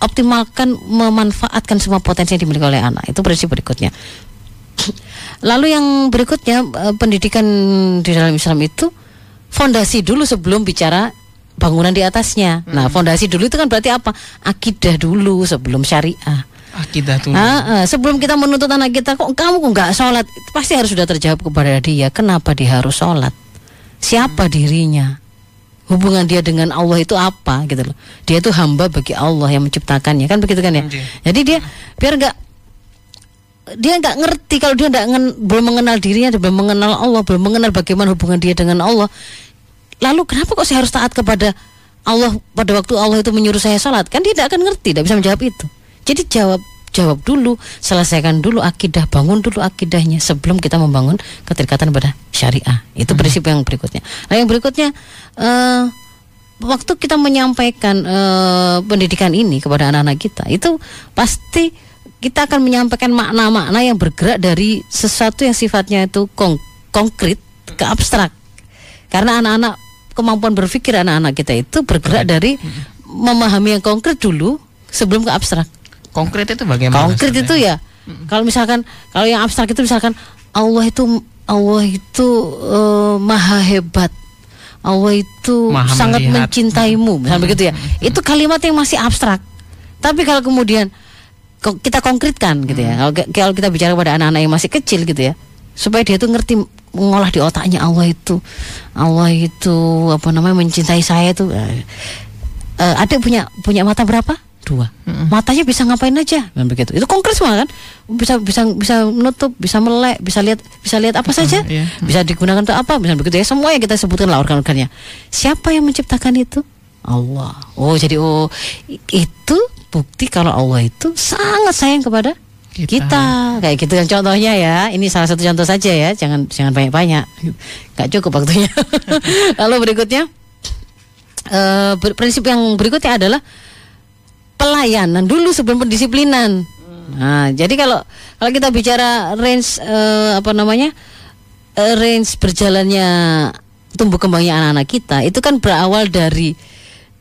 optimalkan memanfaatkan semua potensi yang dimiliki oleh anak itu prinsip berikutnya Lalu yang berikutnya eh, pendidikan di dalam Islam itu fondasi dulu sebelum bicara bangunan di atasnya. Nah, fondasi dulu itu kan berarti apa? Akidah dulu sebelum syariah. Akidah tuh. Ah, ah, sebelum kita menuntut anak kita kok kamu kok nggak sholat, pasti harus sudah terjawab kepada dia. Kenapa dia harus sholat? Siapa dirinya? Hubungan dia dengan Allah itu apa gitu loh. Dia itu hamba bagi Allah yang menciptakannya kan begitu kan ya. Iya. Jadi dia biar nggak dia nggak ngerti kalau dia nggak ngen- belum mengenal dirinya, dia belum mengenal Allah, belum mengenal bagaimana hubungan dia dengan Allah. Lalu kenapa kok saya harus taat kepada Allah pada waktu Allah itu menyuruh saya sholat? Kan dia tidak akan ngerti, tidak bisa menjawab itu. Jadi jawab jawab dulu, selesaikan dulu akidah, bangun dulu akidahnya sebelum kita membangun keterikatan pada syariah. Itu prinsip yang berikutnya. Nah yang berikutnya eh waktu kita menyampaikan eh, pendidikan ini kepada anak-anak kita itu pasti kita akan menyampaikan makna-makna yang bergerak dari sesuatu yang sifatnya itu kong- konkret ke abstrak. Karena anak-anak kemampuan berpikir anak-anak kita itu bergerak dari memahami yang konkret dulu sebelum ke abstrak Konkret itu bagaimana? konkret itu ya? Kalau misalkan kalau yang abstrak itu misalkan Allah itu Allah itu eh, maha hebat. Allah itu Maha sangat melihat. mencintaimu misalnya begitu ya. Itu kalimat yang masih abstrak. Tapi kalau kemudian kita konkretkan gitu ya kalau, kalau kita bicara pada anak-anak yang masih kecil gitu ya supaya dia tuh ngerti mengolah di otaknya Allah itu. Allah itu apa namanya mencintai saya itu eh, eh, adik punya punya mata berapa dua. Matanya bisa ngapain aja. Dan begitu. Itu konkret semua kan? Bisa bisa bisa menutup bisa melek bisa lihat bisa lihat apa saja. iya. bisa digunakan untuk apa? Bisa begitu. Ya semua yang kita sebutkan lah organ-organnya. Siapa yang menciptakan itu? Allah. Oh jadi oh itu bukti kalau Allah itu sangat sayang kepada Kita. kita. kayak gitu kan contohnya ya. Ini salah satu contoh saja ya. Jangan jangan banyak banyak nggak cukup waktunya. Lalu berikutnya ber- prinsip yang berikutnya adalah pelayanan dulu sebelum pendisiplinan. Nah jadi kalau kalau kita bicara range eh, apa namanya eh, range berjalannya tumbuh kembangnya anak-anak kita itu kan berawal dari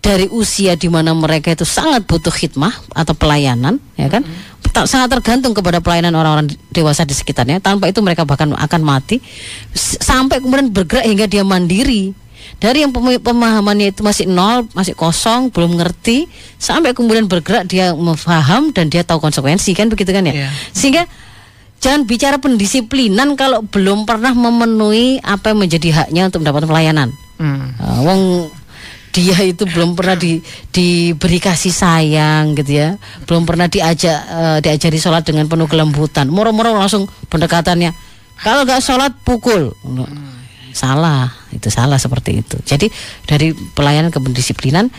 dari usia di mana mereka itu sangat butuh khidmah atau pelayanan ya kan? Ta- sangat tergantung kepada pelayanan orang-orang dewasa di sekitarnya. Tanpa itu mereka bahkan akan mati. S- sampai kemudian bergerak hingga dia mandiri dari yang pem- pemahamannya itu masih nol masih kosong belum ngerti sampai kemudian bergerak dia memaham dan dia tahu konsekuensi kan begitu kan ya? Iya. sehingga jangan bicara pendisiplinan kalau belum pernah memenuhi apa yang menjadi haknya untuk mendapatkan pelayanan. Hmm. Uh, wong dia itu belum pernah di, diberi kasih sayang gitu ya. Belum pernah diajak eh, diajari sholat dengan penuh kelembutan. Moro-moro langsung pendekatannya kalau nggak sholat pukul salah itu salah seperti itu jadi dari pelayanan ke pendisiplinan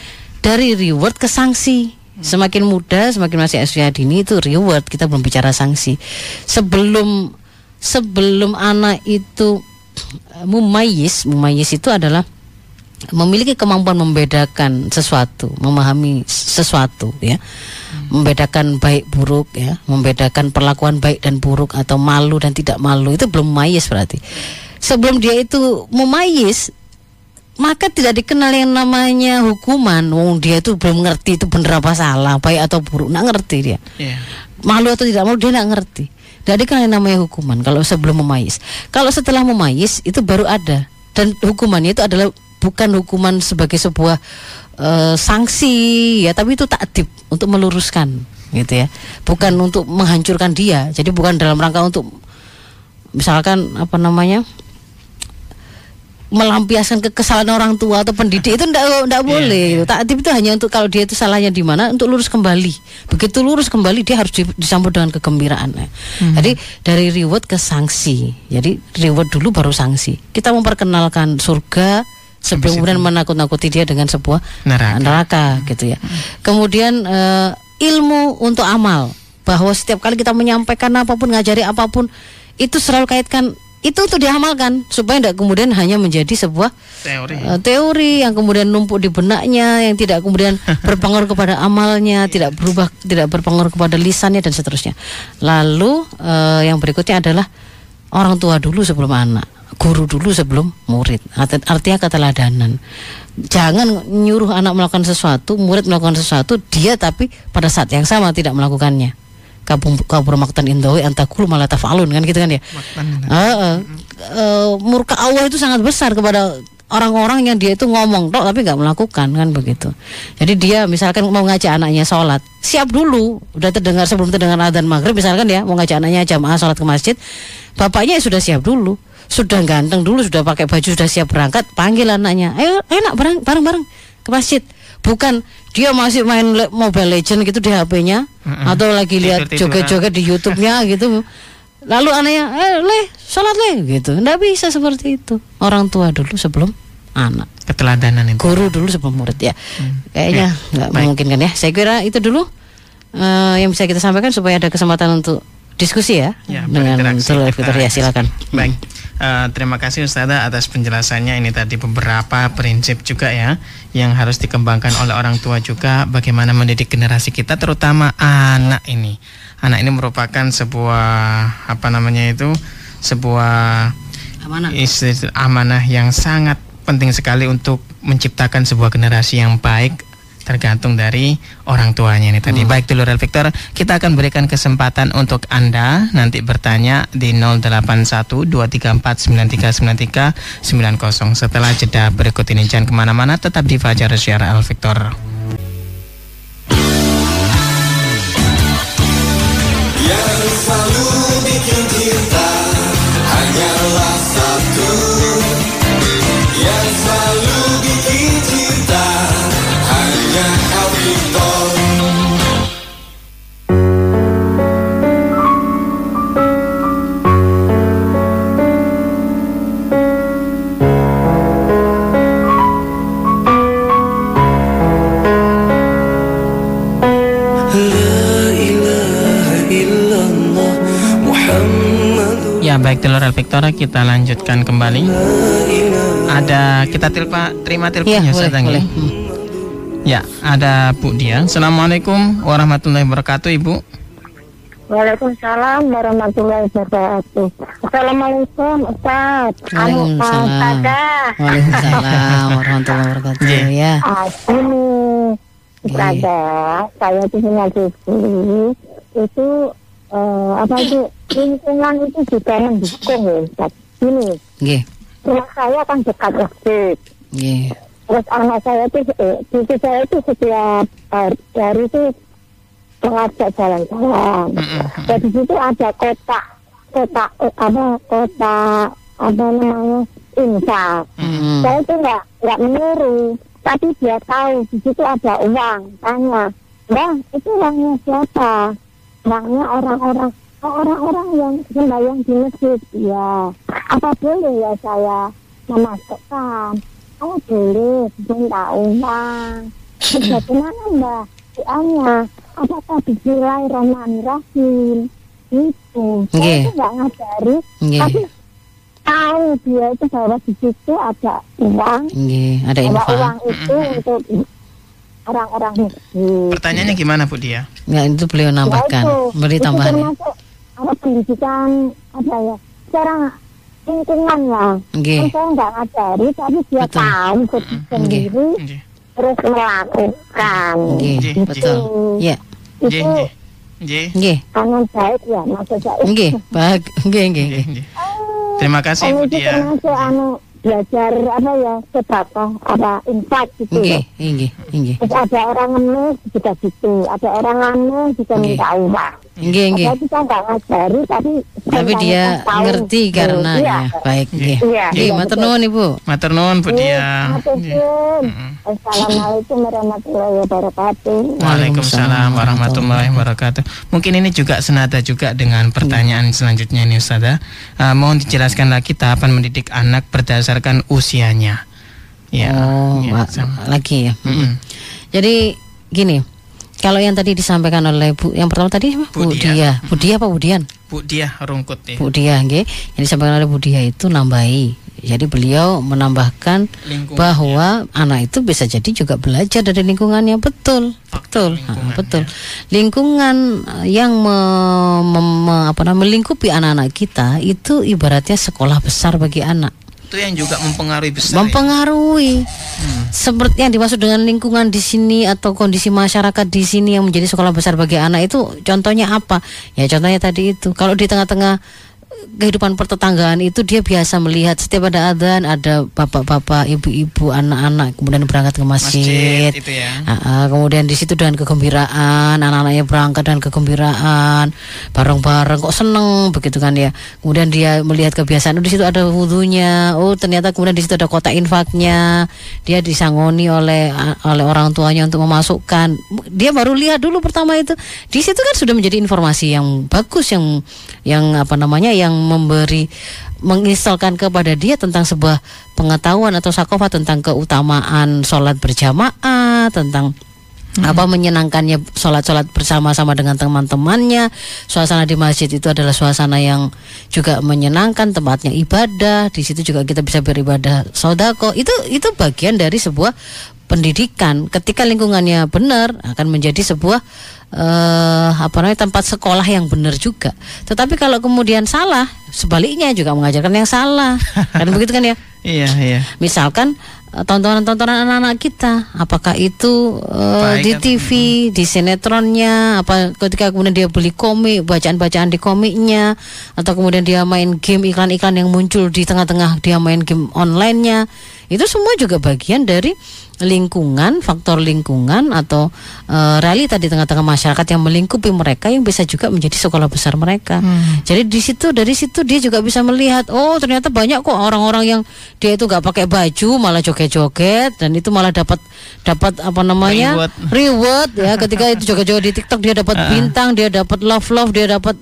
dari reward ke sanksi semakin muda semakin masih usia dini itu reward kita belum bicara sanksi sebelum sebelum anak itu eh, mumayis mumayis itu adalah memiliki kemampuan membedakan sesuatu, memahami sesuatu ya. Membedakan baik buruk ya, membedakan perlakuan baik dan buruk atau malu dan tidak malu itu belum mayis berarti. Sebelum dia itu memayis maka tidak dikenal yang namanya hukuman. Wong dia itu belum ngerti itu benar apa salah, baik atau buruk, nggak ngerti dia Iya. malu atau tidak malu dia nggak ngerti. Tidak dikenal yang namanya hukuman kalau sebelum memayis. Kalau setelah memayis itu baru ada dan hukumannya itu adalah bukan hukuman sebagai sebuah eh, sanksi ya, tapi itu takdib untuk meluruskan gitu ya. Bukan untuk menghancurkan dia. Jadi bukan dalam rangka untuk misalkan apa namanya? Melampiaskan kekesalan orang tua atau pendidik itu ndak ndak boleh. gitu. Takdib itu hanya untuk kalau dia itu salahnya di mana untuk lurus kembali. Begitu lurus kembali dia harus di- disambut dengan kegembiraan. ya. Jadi dari reward ke sanksi. Jadi reward dulu baru sanksi. Kita memperkenalkan surga sebelum kemudian menakut-nakuti dia dengan sebuah Neraka. neraka gitu ya. Kemudian eh, ilmu untuk amal bahwa setiap kali kita menyampaikan apa pun, ngajari apa pun itu selalu kaitkan itu untuk diamalkan supaya tidak kemudian hanya menjadi sebuah Teori. eh, teori yang kemudian numpuk di benaknya yang tidak kemudian berpengaruh kepada amalnya tidak berubah tidak berpengaruh kepada lisannya dan seterusnya. Lalu eh, yang berikutnya adalah orang tua dulu sebelum anak guru dulu sebelum murid. Art- artinya keteladanan jangan nyuruh anak melakukan sesuatu murid melakukan sesuatu dia tapi pada saat yang sama tidak melakukannya kabur kabur maktan indawi antakul malah tafalun kan gitu kan ya Maktan. Heeh. Eh, murka Allah itu sangat besar kepada orang-orang yang dia itu ngomong tok tapi nggak melakukan kan begitu. Jadi dia misalkan mau ngajak anaknya sholat, siap dulu, udah terdengar sebelum terdengar adzan maghrib misalkan ya mau ngajak anaknya jamaah sholat ke masjid, bapaknya ya sudah siap dulu, sudah ganteng dulu, sudah pakai baju, sudah siap berangkat, panggil anaknya, ayo enak bareng bareng ke masjid. Bukan dia masih main le- Mobile Legend gitu di HP-nya Mm-mm. atau lagi lihat joget-joget di YouTube-nya gitu. Lalu anaknya, eh le, sholat le, gitu. Nggak bisa seperti itu. Orang tua dulu sebelum anak, Keteladanan itu. guru dulu sebelum murid ya. Kayaknya Ya, nggak baik. memungkinkan ya. Saya kira itu dulu eh, yang bisa kita sampaikan supaya ada kesempatan untuk diskusi ya, Ya, dengan seluruh ya silakan. Baik. Eh, terima kasih Ustazah atas penjelasannya. Ini tadi beberapa prinsip juga ya yang harus dikembangkan oleh orang tua juga bagaimana mendidik generasi kita terutama anak ini. Anak ini merupakan sebuah apa namanya itu sebuah Amanah. istri amanah yang sangat penting sekali untuk menciptakan sebuah generasi yang baik tergantung dari orang tuanya ini tadi. Baik dulu Real Victor, kita akan berikan kesempatan untuk Anda nanti bertanya di 081234939390 setelah jeda berikut ini. Jangan ke mana-mana, tetap di Fajar Syara Al Victor. Yang selalu bikin cinta Ya baik telur Victoria kita lanjutkan kembali. Ada kita tilpa terima Iya, teleponnya boleh, Ustazah, nggih? boleh. Hmm. Ya, ada Bu Dia. Assalamualaikum warahmatullahi wabarakatuh, Ibu. Waalaikumsalam warahmatullahi wabarakatuh. Assalamualaikum Ustaz. Anu Waalaikumsalam. Waalaikumsalam warahmatullahi wabarakatuh Iya. ya. Ini Ustazah, saya itu punya cucu itu eh, apa itu lingkungan itu juga mendukung ya Ustaz. Ini Nggih. rumah saya kan dekat masjid. Nggih. Terus anak saya itu, eh, cucu saya itu setiap hari, hari itu mengajak jalan-jalan. Dan di situ ada kotak, kotak eh, apa kotak apa namanya infak. Hmm. Saya itu nggak nggak menyuruh, tapi dia tahu di situ ada uang. Tanya, bang itu uangnya siapa? Uangnya orang-orang orang-orang yang sembahyang di masjid. Ya, apa boleh ya saya memasukkan? Oh boleh, minta uang. Terus Bagaimana mbak? Doanya, apakah Bismillahirrahmanirrahim? Itu, saya Nggih. itu nggak ngajari, Nggih. tapi tahu dia itu bahwa di situ ada uang, Nggih, ada bahwa infak. uang itu untuk orang-orang miskin. Pertanyaannya gimana, Bu Dia? Enggak, itu beliau nambahkan. Ya itu, Beri itu tambahan. termasuk apa pendidikan apa ya? Secara lingkungan lah. Nggih. Kan saya nggak ngajari, tapi dia Betul. tahu sendiri Nggih. terus melakukan. Nggih, Nggih, betul. Ya. Nggih, Itu nggih. Nggih. Nggih. tangan baik ya maksud saya. Nggih, bag nggih nggih Nggih, nggih. nggih. Terima kasih, Anu Bu itu Dia. anu belajar apa ya sedekah apa infak gitu ya. Nggih, nggih, nggih. Terus ada orang ngemis juga gitu, ada orang ngemis juga Nggih. minta uang. Nggih, nggih. Kita nggak ngajari tapi Tapi dia tahu. ngerti karena Iya. ya. Baik, nggih. Iya, Nggih, iya, matur nuwun Ibu. Matur nuwun, Bu Dia. Iya, Nggih. Assalamualaikum warahmatullahi wabarakatuh. Waalaikumsalam warahmatullahi wabarakatuh. Mungkin ini juga senada juga dengan pertanyaan selanjutnya ini Ustazah. Uh, mohon dijelaskan lagi tahapan mendidik anak berdasarkan usianya. Ya. oh, ya, lagi ya. Mm-mm. Jadi gini, kalau yang tadi disampaikan oleh Bu, yang pertama tadi apa? Bu Bu Dia. Dia. Bu Dia apa Budian? Bu Dia rungkut ya. Bu Dia, nggih. Yang disampaikan oleh Bu Dia itu nambahi. Jadi beliau menambahkan Lingkungan, bahwa anak itu bisa jadi juga belajar dari lingkungannya betul, betul, Ha, betul. Lingkungan eh, yang me- me- me- apa namanya melingkupi anak-anak kita itu ibaratnya sekolah besar bagi anak. Itu yang juga mempengaruhi besar. ya? mempengaruhi Hmm. seperti yang dimaksud dengan lingkungan di sini atau kondisi masyarakat di sini yang menjadi sekolah besar bagi anak itu contohnya apa ya contohnya tadi itu kalau di tengah-tengah kehidupan pertetanggaan itu dia biasa melihat setiap ada adzan ada bapak-bapak ibu-ibu anak-anak kemudian berangkat ke masjid, Masjid itu ya. Ah, ah, kemudian di situ dengan kegembiraan anak-anaknya berangkat dengan kegembiraan bareng-bareng kok seneng begitu kan ya. Kemudian dia melihat kebiasaan oh, di situ ada wudhunya oh ternyata kemudian di situ ada kotak infaknya. Dia disangoni oleh oleh orang tuanya untuk memasukkan. Dia baru lihat dulu pertama itu. Di situ kan sudah menjadi informasi yang bagus yang yang apa namanya yang memberi menginstalkan kepada dia tentang sebuah pengetahuan atau sakofa tentang keutamaan sholat berjamaah tentang apa menyenangkannya sholat-sholat bersama-sama dengan teman-temannya. Suasana di masjid itu adalah suasana yang juga menyenangkan tempatnya ibadah di situ juga kita bisa beribadah sodako. Itu itu bagian dari sebuah pendidikan. Ketika lingkungannya benar akan menjadi sebuah eh apa namanya tempat sekolah yang benar juga. Tetapi kalau kemudian salah sebaliknya juga mengajarkan yang salah. Kan begitu kan ya? Iya, iya. misalkan eh, tontonan-tontonan anak-anak kita. Apakah itu Baik di TV di sinetronnya? Apa ketika kemudian dia beli komik bacaan-bacaan di komiknya? Atau kemudian dia main game iklan-iklan yang muncul di tengah-tengah dia main game online-nya? Itu semua juga bagian dari lingkungan faktor lingkungan atau eh, realita di tengah-tengah masyarakat yang melingkupi mereka yang bisa juga menjadi sekolah besar mereka. Jadi di situ dari situ dia juga bisa melihat oh ternyata banyak kok orang-orang yang dia itu nggak pakai baju malah joget-joget dan itu malah dapat dapat apa namanya? Reward. reward ya. Ketika itu joget-joget di TikTok dia dapat bintang dia dapat love love dia dapat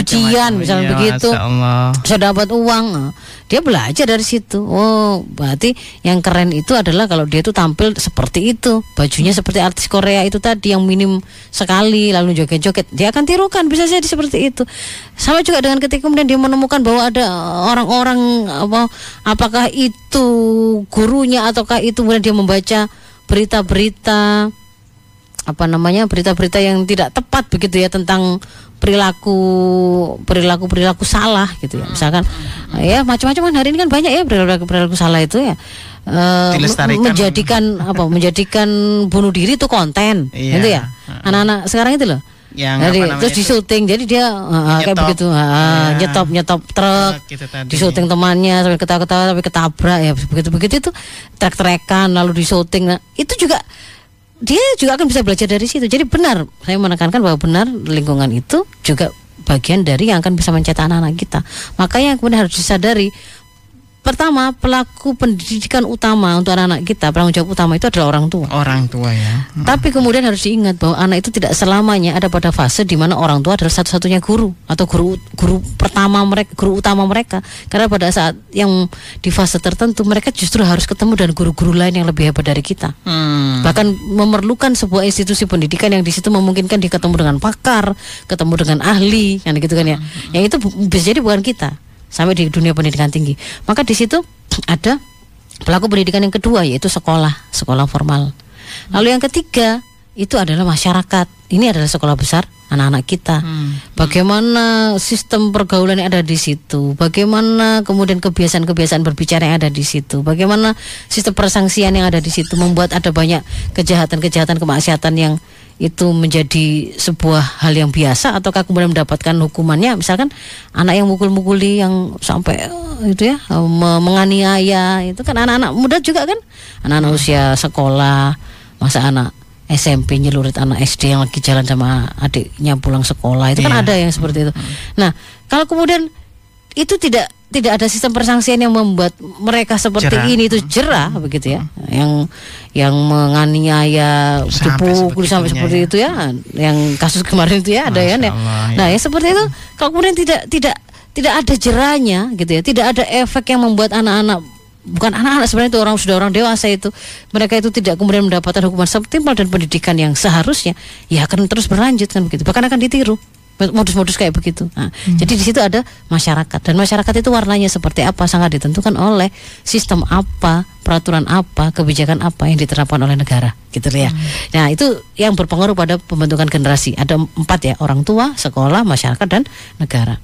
pujian misalnya Iya, begitu. saya dapat uang dia belajar dari situ. Oh berarti yang keren itu adalah kalau dia tuh tampil seperti itu, bajunya seperti artis Korea itu tadi yang minim sekali lalu joget-joget, dia akan tirukan bisa jadi seperti itu. Sama juga dengan ketika kemudian dia menemukan bahwa ada orang-orang apa apakah itu gurunya ataukah itu kemudian dia membaca berita-berita apa namanya berita-berita yang tidak tepat begitu ya tentang perilaku perilaku perilaku salah gitu ya. Misalkan ya macam-macam kan hari ini kan banyak ya perilaku perilaku salah itu ya. Eh, Dilestarikan. menjadikan apa menjadikan bunuh diri itu konten Iya. gitu ya. Anak-anak sekarang itu loh. Yang jadi apa terus disuting jadi dia uh, kayak begitu. Uh, Iya. nyetop nyetop truk gitu disuting temannya sampai ketawa-ketawa sampai ketabrak ya begitu begitu itu trek-trekan lalu disuting nah, itu juga dia juga akan bisa belajar dari situ. Jadi benar saya menekankan bahwa benar lingkungan itu juga bagian dari yang akan bisa mencetak anak-anak kita. Makanya kemudian harus disadari pertama pelaku pendidikan utama untuk anak-anak kita penanggung jawab utama itu adalah orang tua Orang tua ya. tapi kemudian harus diingat bahwa anak itu tidak selamanya ada pada fase di mana orang tua adalah satu-satunya guru atau guru guru pertama mereka, guru utama mereka. Karena pada saat yang di fase tertentu mereka justru harus ketemu dengan guru-guru lain yang lebih hebat dari kita. Hmm. Bahkan memerlukan sebuah institusi pendidikan yang di situ memungkinkan dia ketemu dengan pakar, ketemu dengan ahli, kan gitu kan ya. Yang itu bisa jadi bukan kita sampai di dunia pendidikan tinggi. Maka di situ ada pelaku pendidikan yang kedua yaitu sekolah, sekolah formal. Lalu yang ketiga itu adalah masyarakat. Ini adalah sekolah besar anak-anak kita. Bagaimana sistem pergaulan yang ada di situ? Bagaimana kemudian kebiasaan-kebiasaan berbicara yang ada di situ? Bagaimana sistem persangsian yang ada di situ membuat ada banyak kejahatan-kejahatan kemaksiatan yang itu menjadi sebuah hal yang biasa ataukah kemudian mendapatkan hukumannya misalkan anak yang mukul-mukuli yang sampai eh, itu ya me- menganiaya itu kan anak-anak muda juga kan anak-anak usia sekolah masa anak SMP nyelurit anak SD yang lagi jalan sama adiknya pulang sekolah itu kan Iya. ada yang seperti itu. Nah, kalau kemudian itu tidak tidak ada sistem persangsian yang membuat mereka seperti Jerah. ini itu jerah begitu ya. Yang yang menganiaya dipukul sampai seperti ya. itu ya. Yang kasus kemarin itu ya ada ya. Masya. Allah, ya. Nah, ya seperti itu kalau kemudian tidak tidak tidak ada jerahnya gitu ya. Tidak ada efek yang membuat anak-anak bukan anak-anak sebenarnya itu orang sudah orang dewasa itu mereka itu tidak kemudian mendapatkan hukuman setimpal dan pendidikan yang seharusnya ya akan terus berlanjut kan begitu bahkan akan ditiru modus-modus kayak begitu. Nah, jadi di situ ada masyarakat. Dan masyarakat itu warnanya seperti apa sangat ditentukan oleh sistem apa peraturan apa kebijakan apa yang diterapkan oleh negara gitu ya. Nah itu yang berpengaruh pada pembentukan generasi. Ada empat ya orang tua sekolah masyarakat dan negara.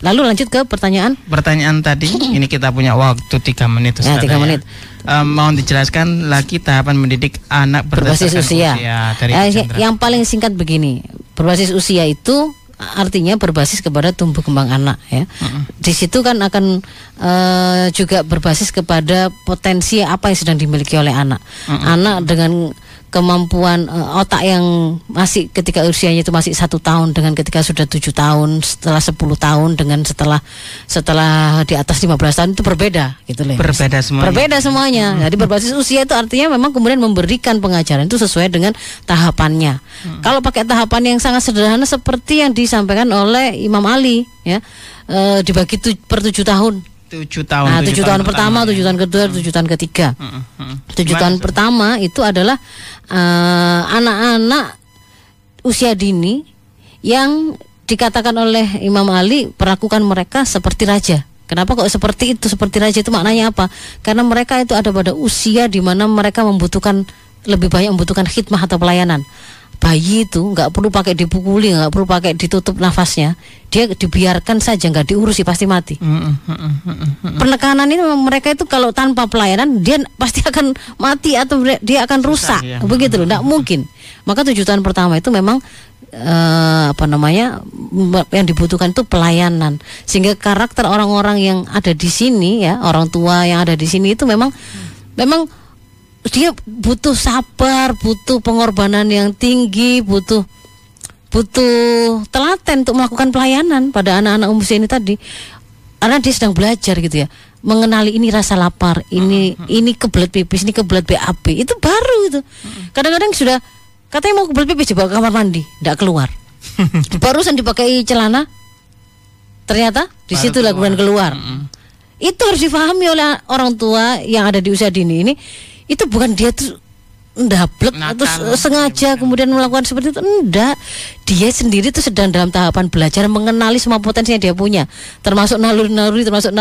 Lalu lanjut ke pertanyaan. Pertanyaan tadi, ini kita punya waktu tiga menit. Ya, Ustazah tiga menit. Em, mau dijelaskan lagi tahapan mendidik anak berbasis berdasarkan usia. dari Eh, Chandra. yang paling singkat begini, berbasis usia itu artinya berbasis kepada tumbuh kembang anak ya. Di situ kan akan eh, juga berbasis kepada potensi apa yang sedang dimiliki oleh anak. Anak dengan kemampuan eh, otak yang masih ketika usianya itu masih satu tahun dengan ketika sudah tujuh tahun setelah 10 tahun dengan setelah setelah di atas 15 tahun itu berbeda gitu loh. Berbeda semuanya. Berbeda semuanya. Jadi berbasis usia itu artinya memang kemudian memberikan pengajaran itu sesuai dengan tahapannya. Kalau pakai tahapan yang sangat sederhana seperti yang disampaikan oleh Imam Ali ya eh, dibagi tu- per tujuh tahun. Tujuh tahun. Nah, tujuh tahun pertama, tujuh tahun kedua, tujuh tahun ketiga. Mm, mm. Tujuh Gimana, tahun pertama itu adalah eh, anak-anak usia dini yang dikatakan oleh Imam Ali perlakukan mereka seperti raja. Kenapa kok seperti itu? Seperti raja itu maknanya apa? Karena mereka itu ada pada usia di mana mereka membutuhkan lebih banyak membutuhkan khidmah atau pelayanan. Bayi itu nggak perlu pakai dipukuli, nggak perlu pakai ditutup nafasnya. Dia dibiarkan saja nggak diurusi pasti mati. Mm, mm, mm, mm, mm, penekanan ini mereka itu kalau tanpa pelayanan dia pasti akan mati atau dia akan rusak. ya. begitu loh tidak mungkin. Maka tujuh tahun pertama itu memang eh, apa namanya yang dibutuhkan itu pelayanan. Sehingga karakter orang-orang yang ada di sini ya orang tua yang ada di sini itu memang memang dia butuh sabar butuh pengorbanan yang tinggi butuh butuh telaten untuk melakukan pelayanan pada anak-anak usia ini tadi. Karena dia sedang belajar gitu ya. Mengenali ini rasa lapar ini ini kebelet pipis ini kebelet BAB itu baru itu kadang-kadang sudah katanya mau kebelet pipis dibawa ke kamar mandi tidak keluar. Barusan dipakai celana ternyata di situ lah kemudian keluar. Mm, Itu harus difahami oleh orang tua yang ada di usia dini ini. Itu bukan dia tuh ndablek atau sengaja kemudian melakukan seperti itu. Enggak. Dia sendiri tuh sedang dalam tahapan belajar mengenali semua potensi yang dia punya. Termasuk naluri-naluri termasuk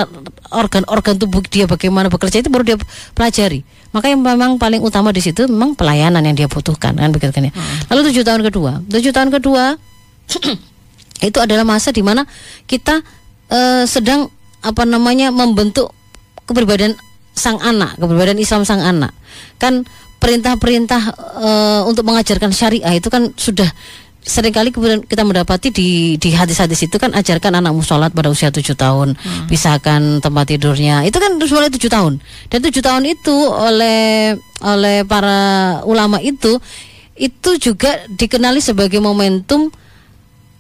organ-organ tubuh dia bagaimana bekerja itu baru dia pelajari. Maka yang memang paling utama di situ memang pelayanan yang dia butuhkan kan begitu kan ya. Lalu tujuh tahun kedua. Tujuh tahun kedua itu adalah masa di mana kita eh, sedang apa namanya membentuk kepribadian sang anak, kepribadian Islam sang anak. Kan perintah-perintah eh, untuk mengajarkan syariah itu kan sudah sering kali kemudian kita mendapati di di hadis-hadis itu kan ajarkan anakmu sholat pada usia tujuh tahun, pisahkan tempat tidurnya. Itu kan terus mulai tujuh tahun. Dan tujuh tahun itu oleh oleh para ulama itu itu juga dikenali sebagai momentum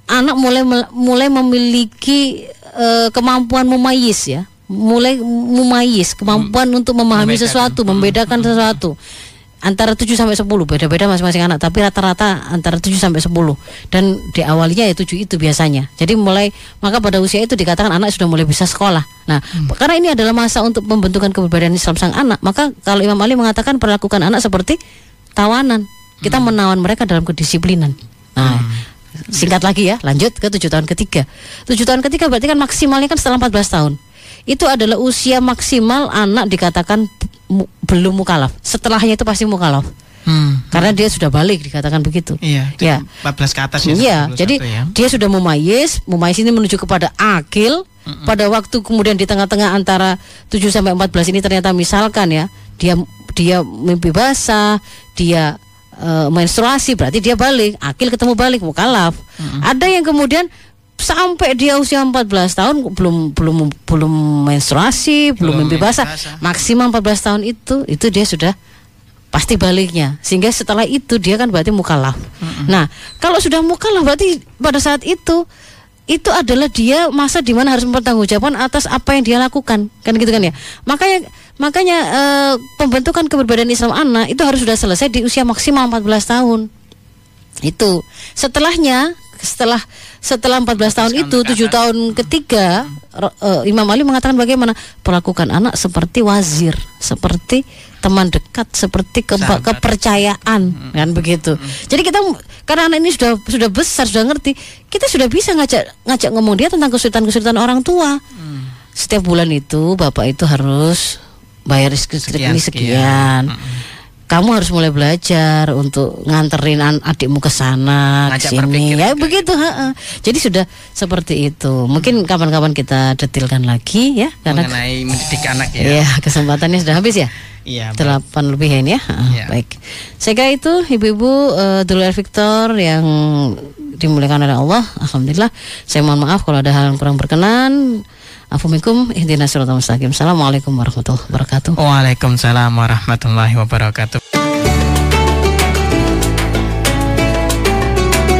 anak mulai mulai memiliki eh, kemampuan mumayis ya mulai mumayis kemampuan untuk memahami Membedakan. sesuatu membedakan sesuatu. Antara 7 sampai 10 beda-beda masing-masing anak tapi rata-rata antara 7 sampai 10 dan di awalnya ya 7 itu biasanya. Jadi mulai maka pada usia itu dikatakan anak sudah mulai bisa sekolah. Nah karena ini adalah masa untuk pembentukan kepribadian Islam sang anak maka kalau Imam Ali mengatakan perlakukan anak seperti tawanan. Kita menawan mereka dalam kedisiplinan. Nah singkat lagi ya lanjut ke tujuh tahun ketiga. Tujuh tahun ketiga berarti kan maksimalnya kan setelah 14 tahun itu adalah usia maksimal anak dikatakan mu- belum mukalaf setelahnya itu pasti mukalaf Hmm. karena dia sudah balik dikatakan begitu Iya, ya 14 ke atas ya. Iya, 21 jadi ya. dia sudah mumayis, mumayis ini menuju kepada akil. Pada waktu kemudian di tengah-tengah antara 7 sampai 14 ini ternyata misalkan ya, dia dia mimpi basah, dia eh, menstruasi berarti dia balik, akil ketemu balik mukalaf. Ada yang kemudian sampai dia usia 14 tahun belum belum belum menstruasi, belum, Belum mimpi basah. Maksimal 14 tahun itu itu dia sudah pasti baliknya. Sehingga setelah itu dia kan berarti mukalaf. Nah kalau sudah mukalaf berarti pada saat itu itu adalah dia masa di mana harus mempertanggungjawabkan atas apa yang dia lakukan. Kan gitu kan ya? Makanya makanya eh, pembentukan keberadaan Islam anak itu harus sudah selesai di usia maksimal 14 tahun. Itu. Setelahnya setelah setelah 14 tahun itu tujuh tahun ketiga Ro- eh, Imam Ali mengatakan bagaimana? Perlakukan anak seperti wazir seperti teman dekat seperti ke- Sahabat. kepercayaan kan begitu. Jadi kita karena anak ini sudah sudah besar sudah ngerti kita sudah bisa ngajak ngajak ngomong dia tentang kesulitan kesulitan orang tua. Setiap bulan itu bapak itu harus bayar listrik ini sekian. sekian kamu harus mulai belajar untuk nganterin an- adikmu ke sana ke sini. ya juga begitu ha-ha. jadi sudah seperti itu. Mungkin kapan-kapan kita detilkan lagi ya karena mengenai mendidik anak ya. ya kesempatannya sudah habis ya? Iya. delapan lebih ini ya? Ha, Iya. baik. Saya kira itu ibu-ibu uh, Dulur Victor yang dimuliakan oleh Allah alhamdulillah. Saya mohon maaf kalau ada hal yang kurang berkenan Afumikum ihdinas siratal mustaqim. Assalamualaikum warahmatullahi wabarakatuh. Waalaikumsalam warahmatullahi wabarakatuh.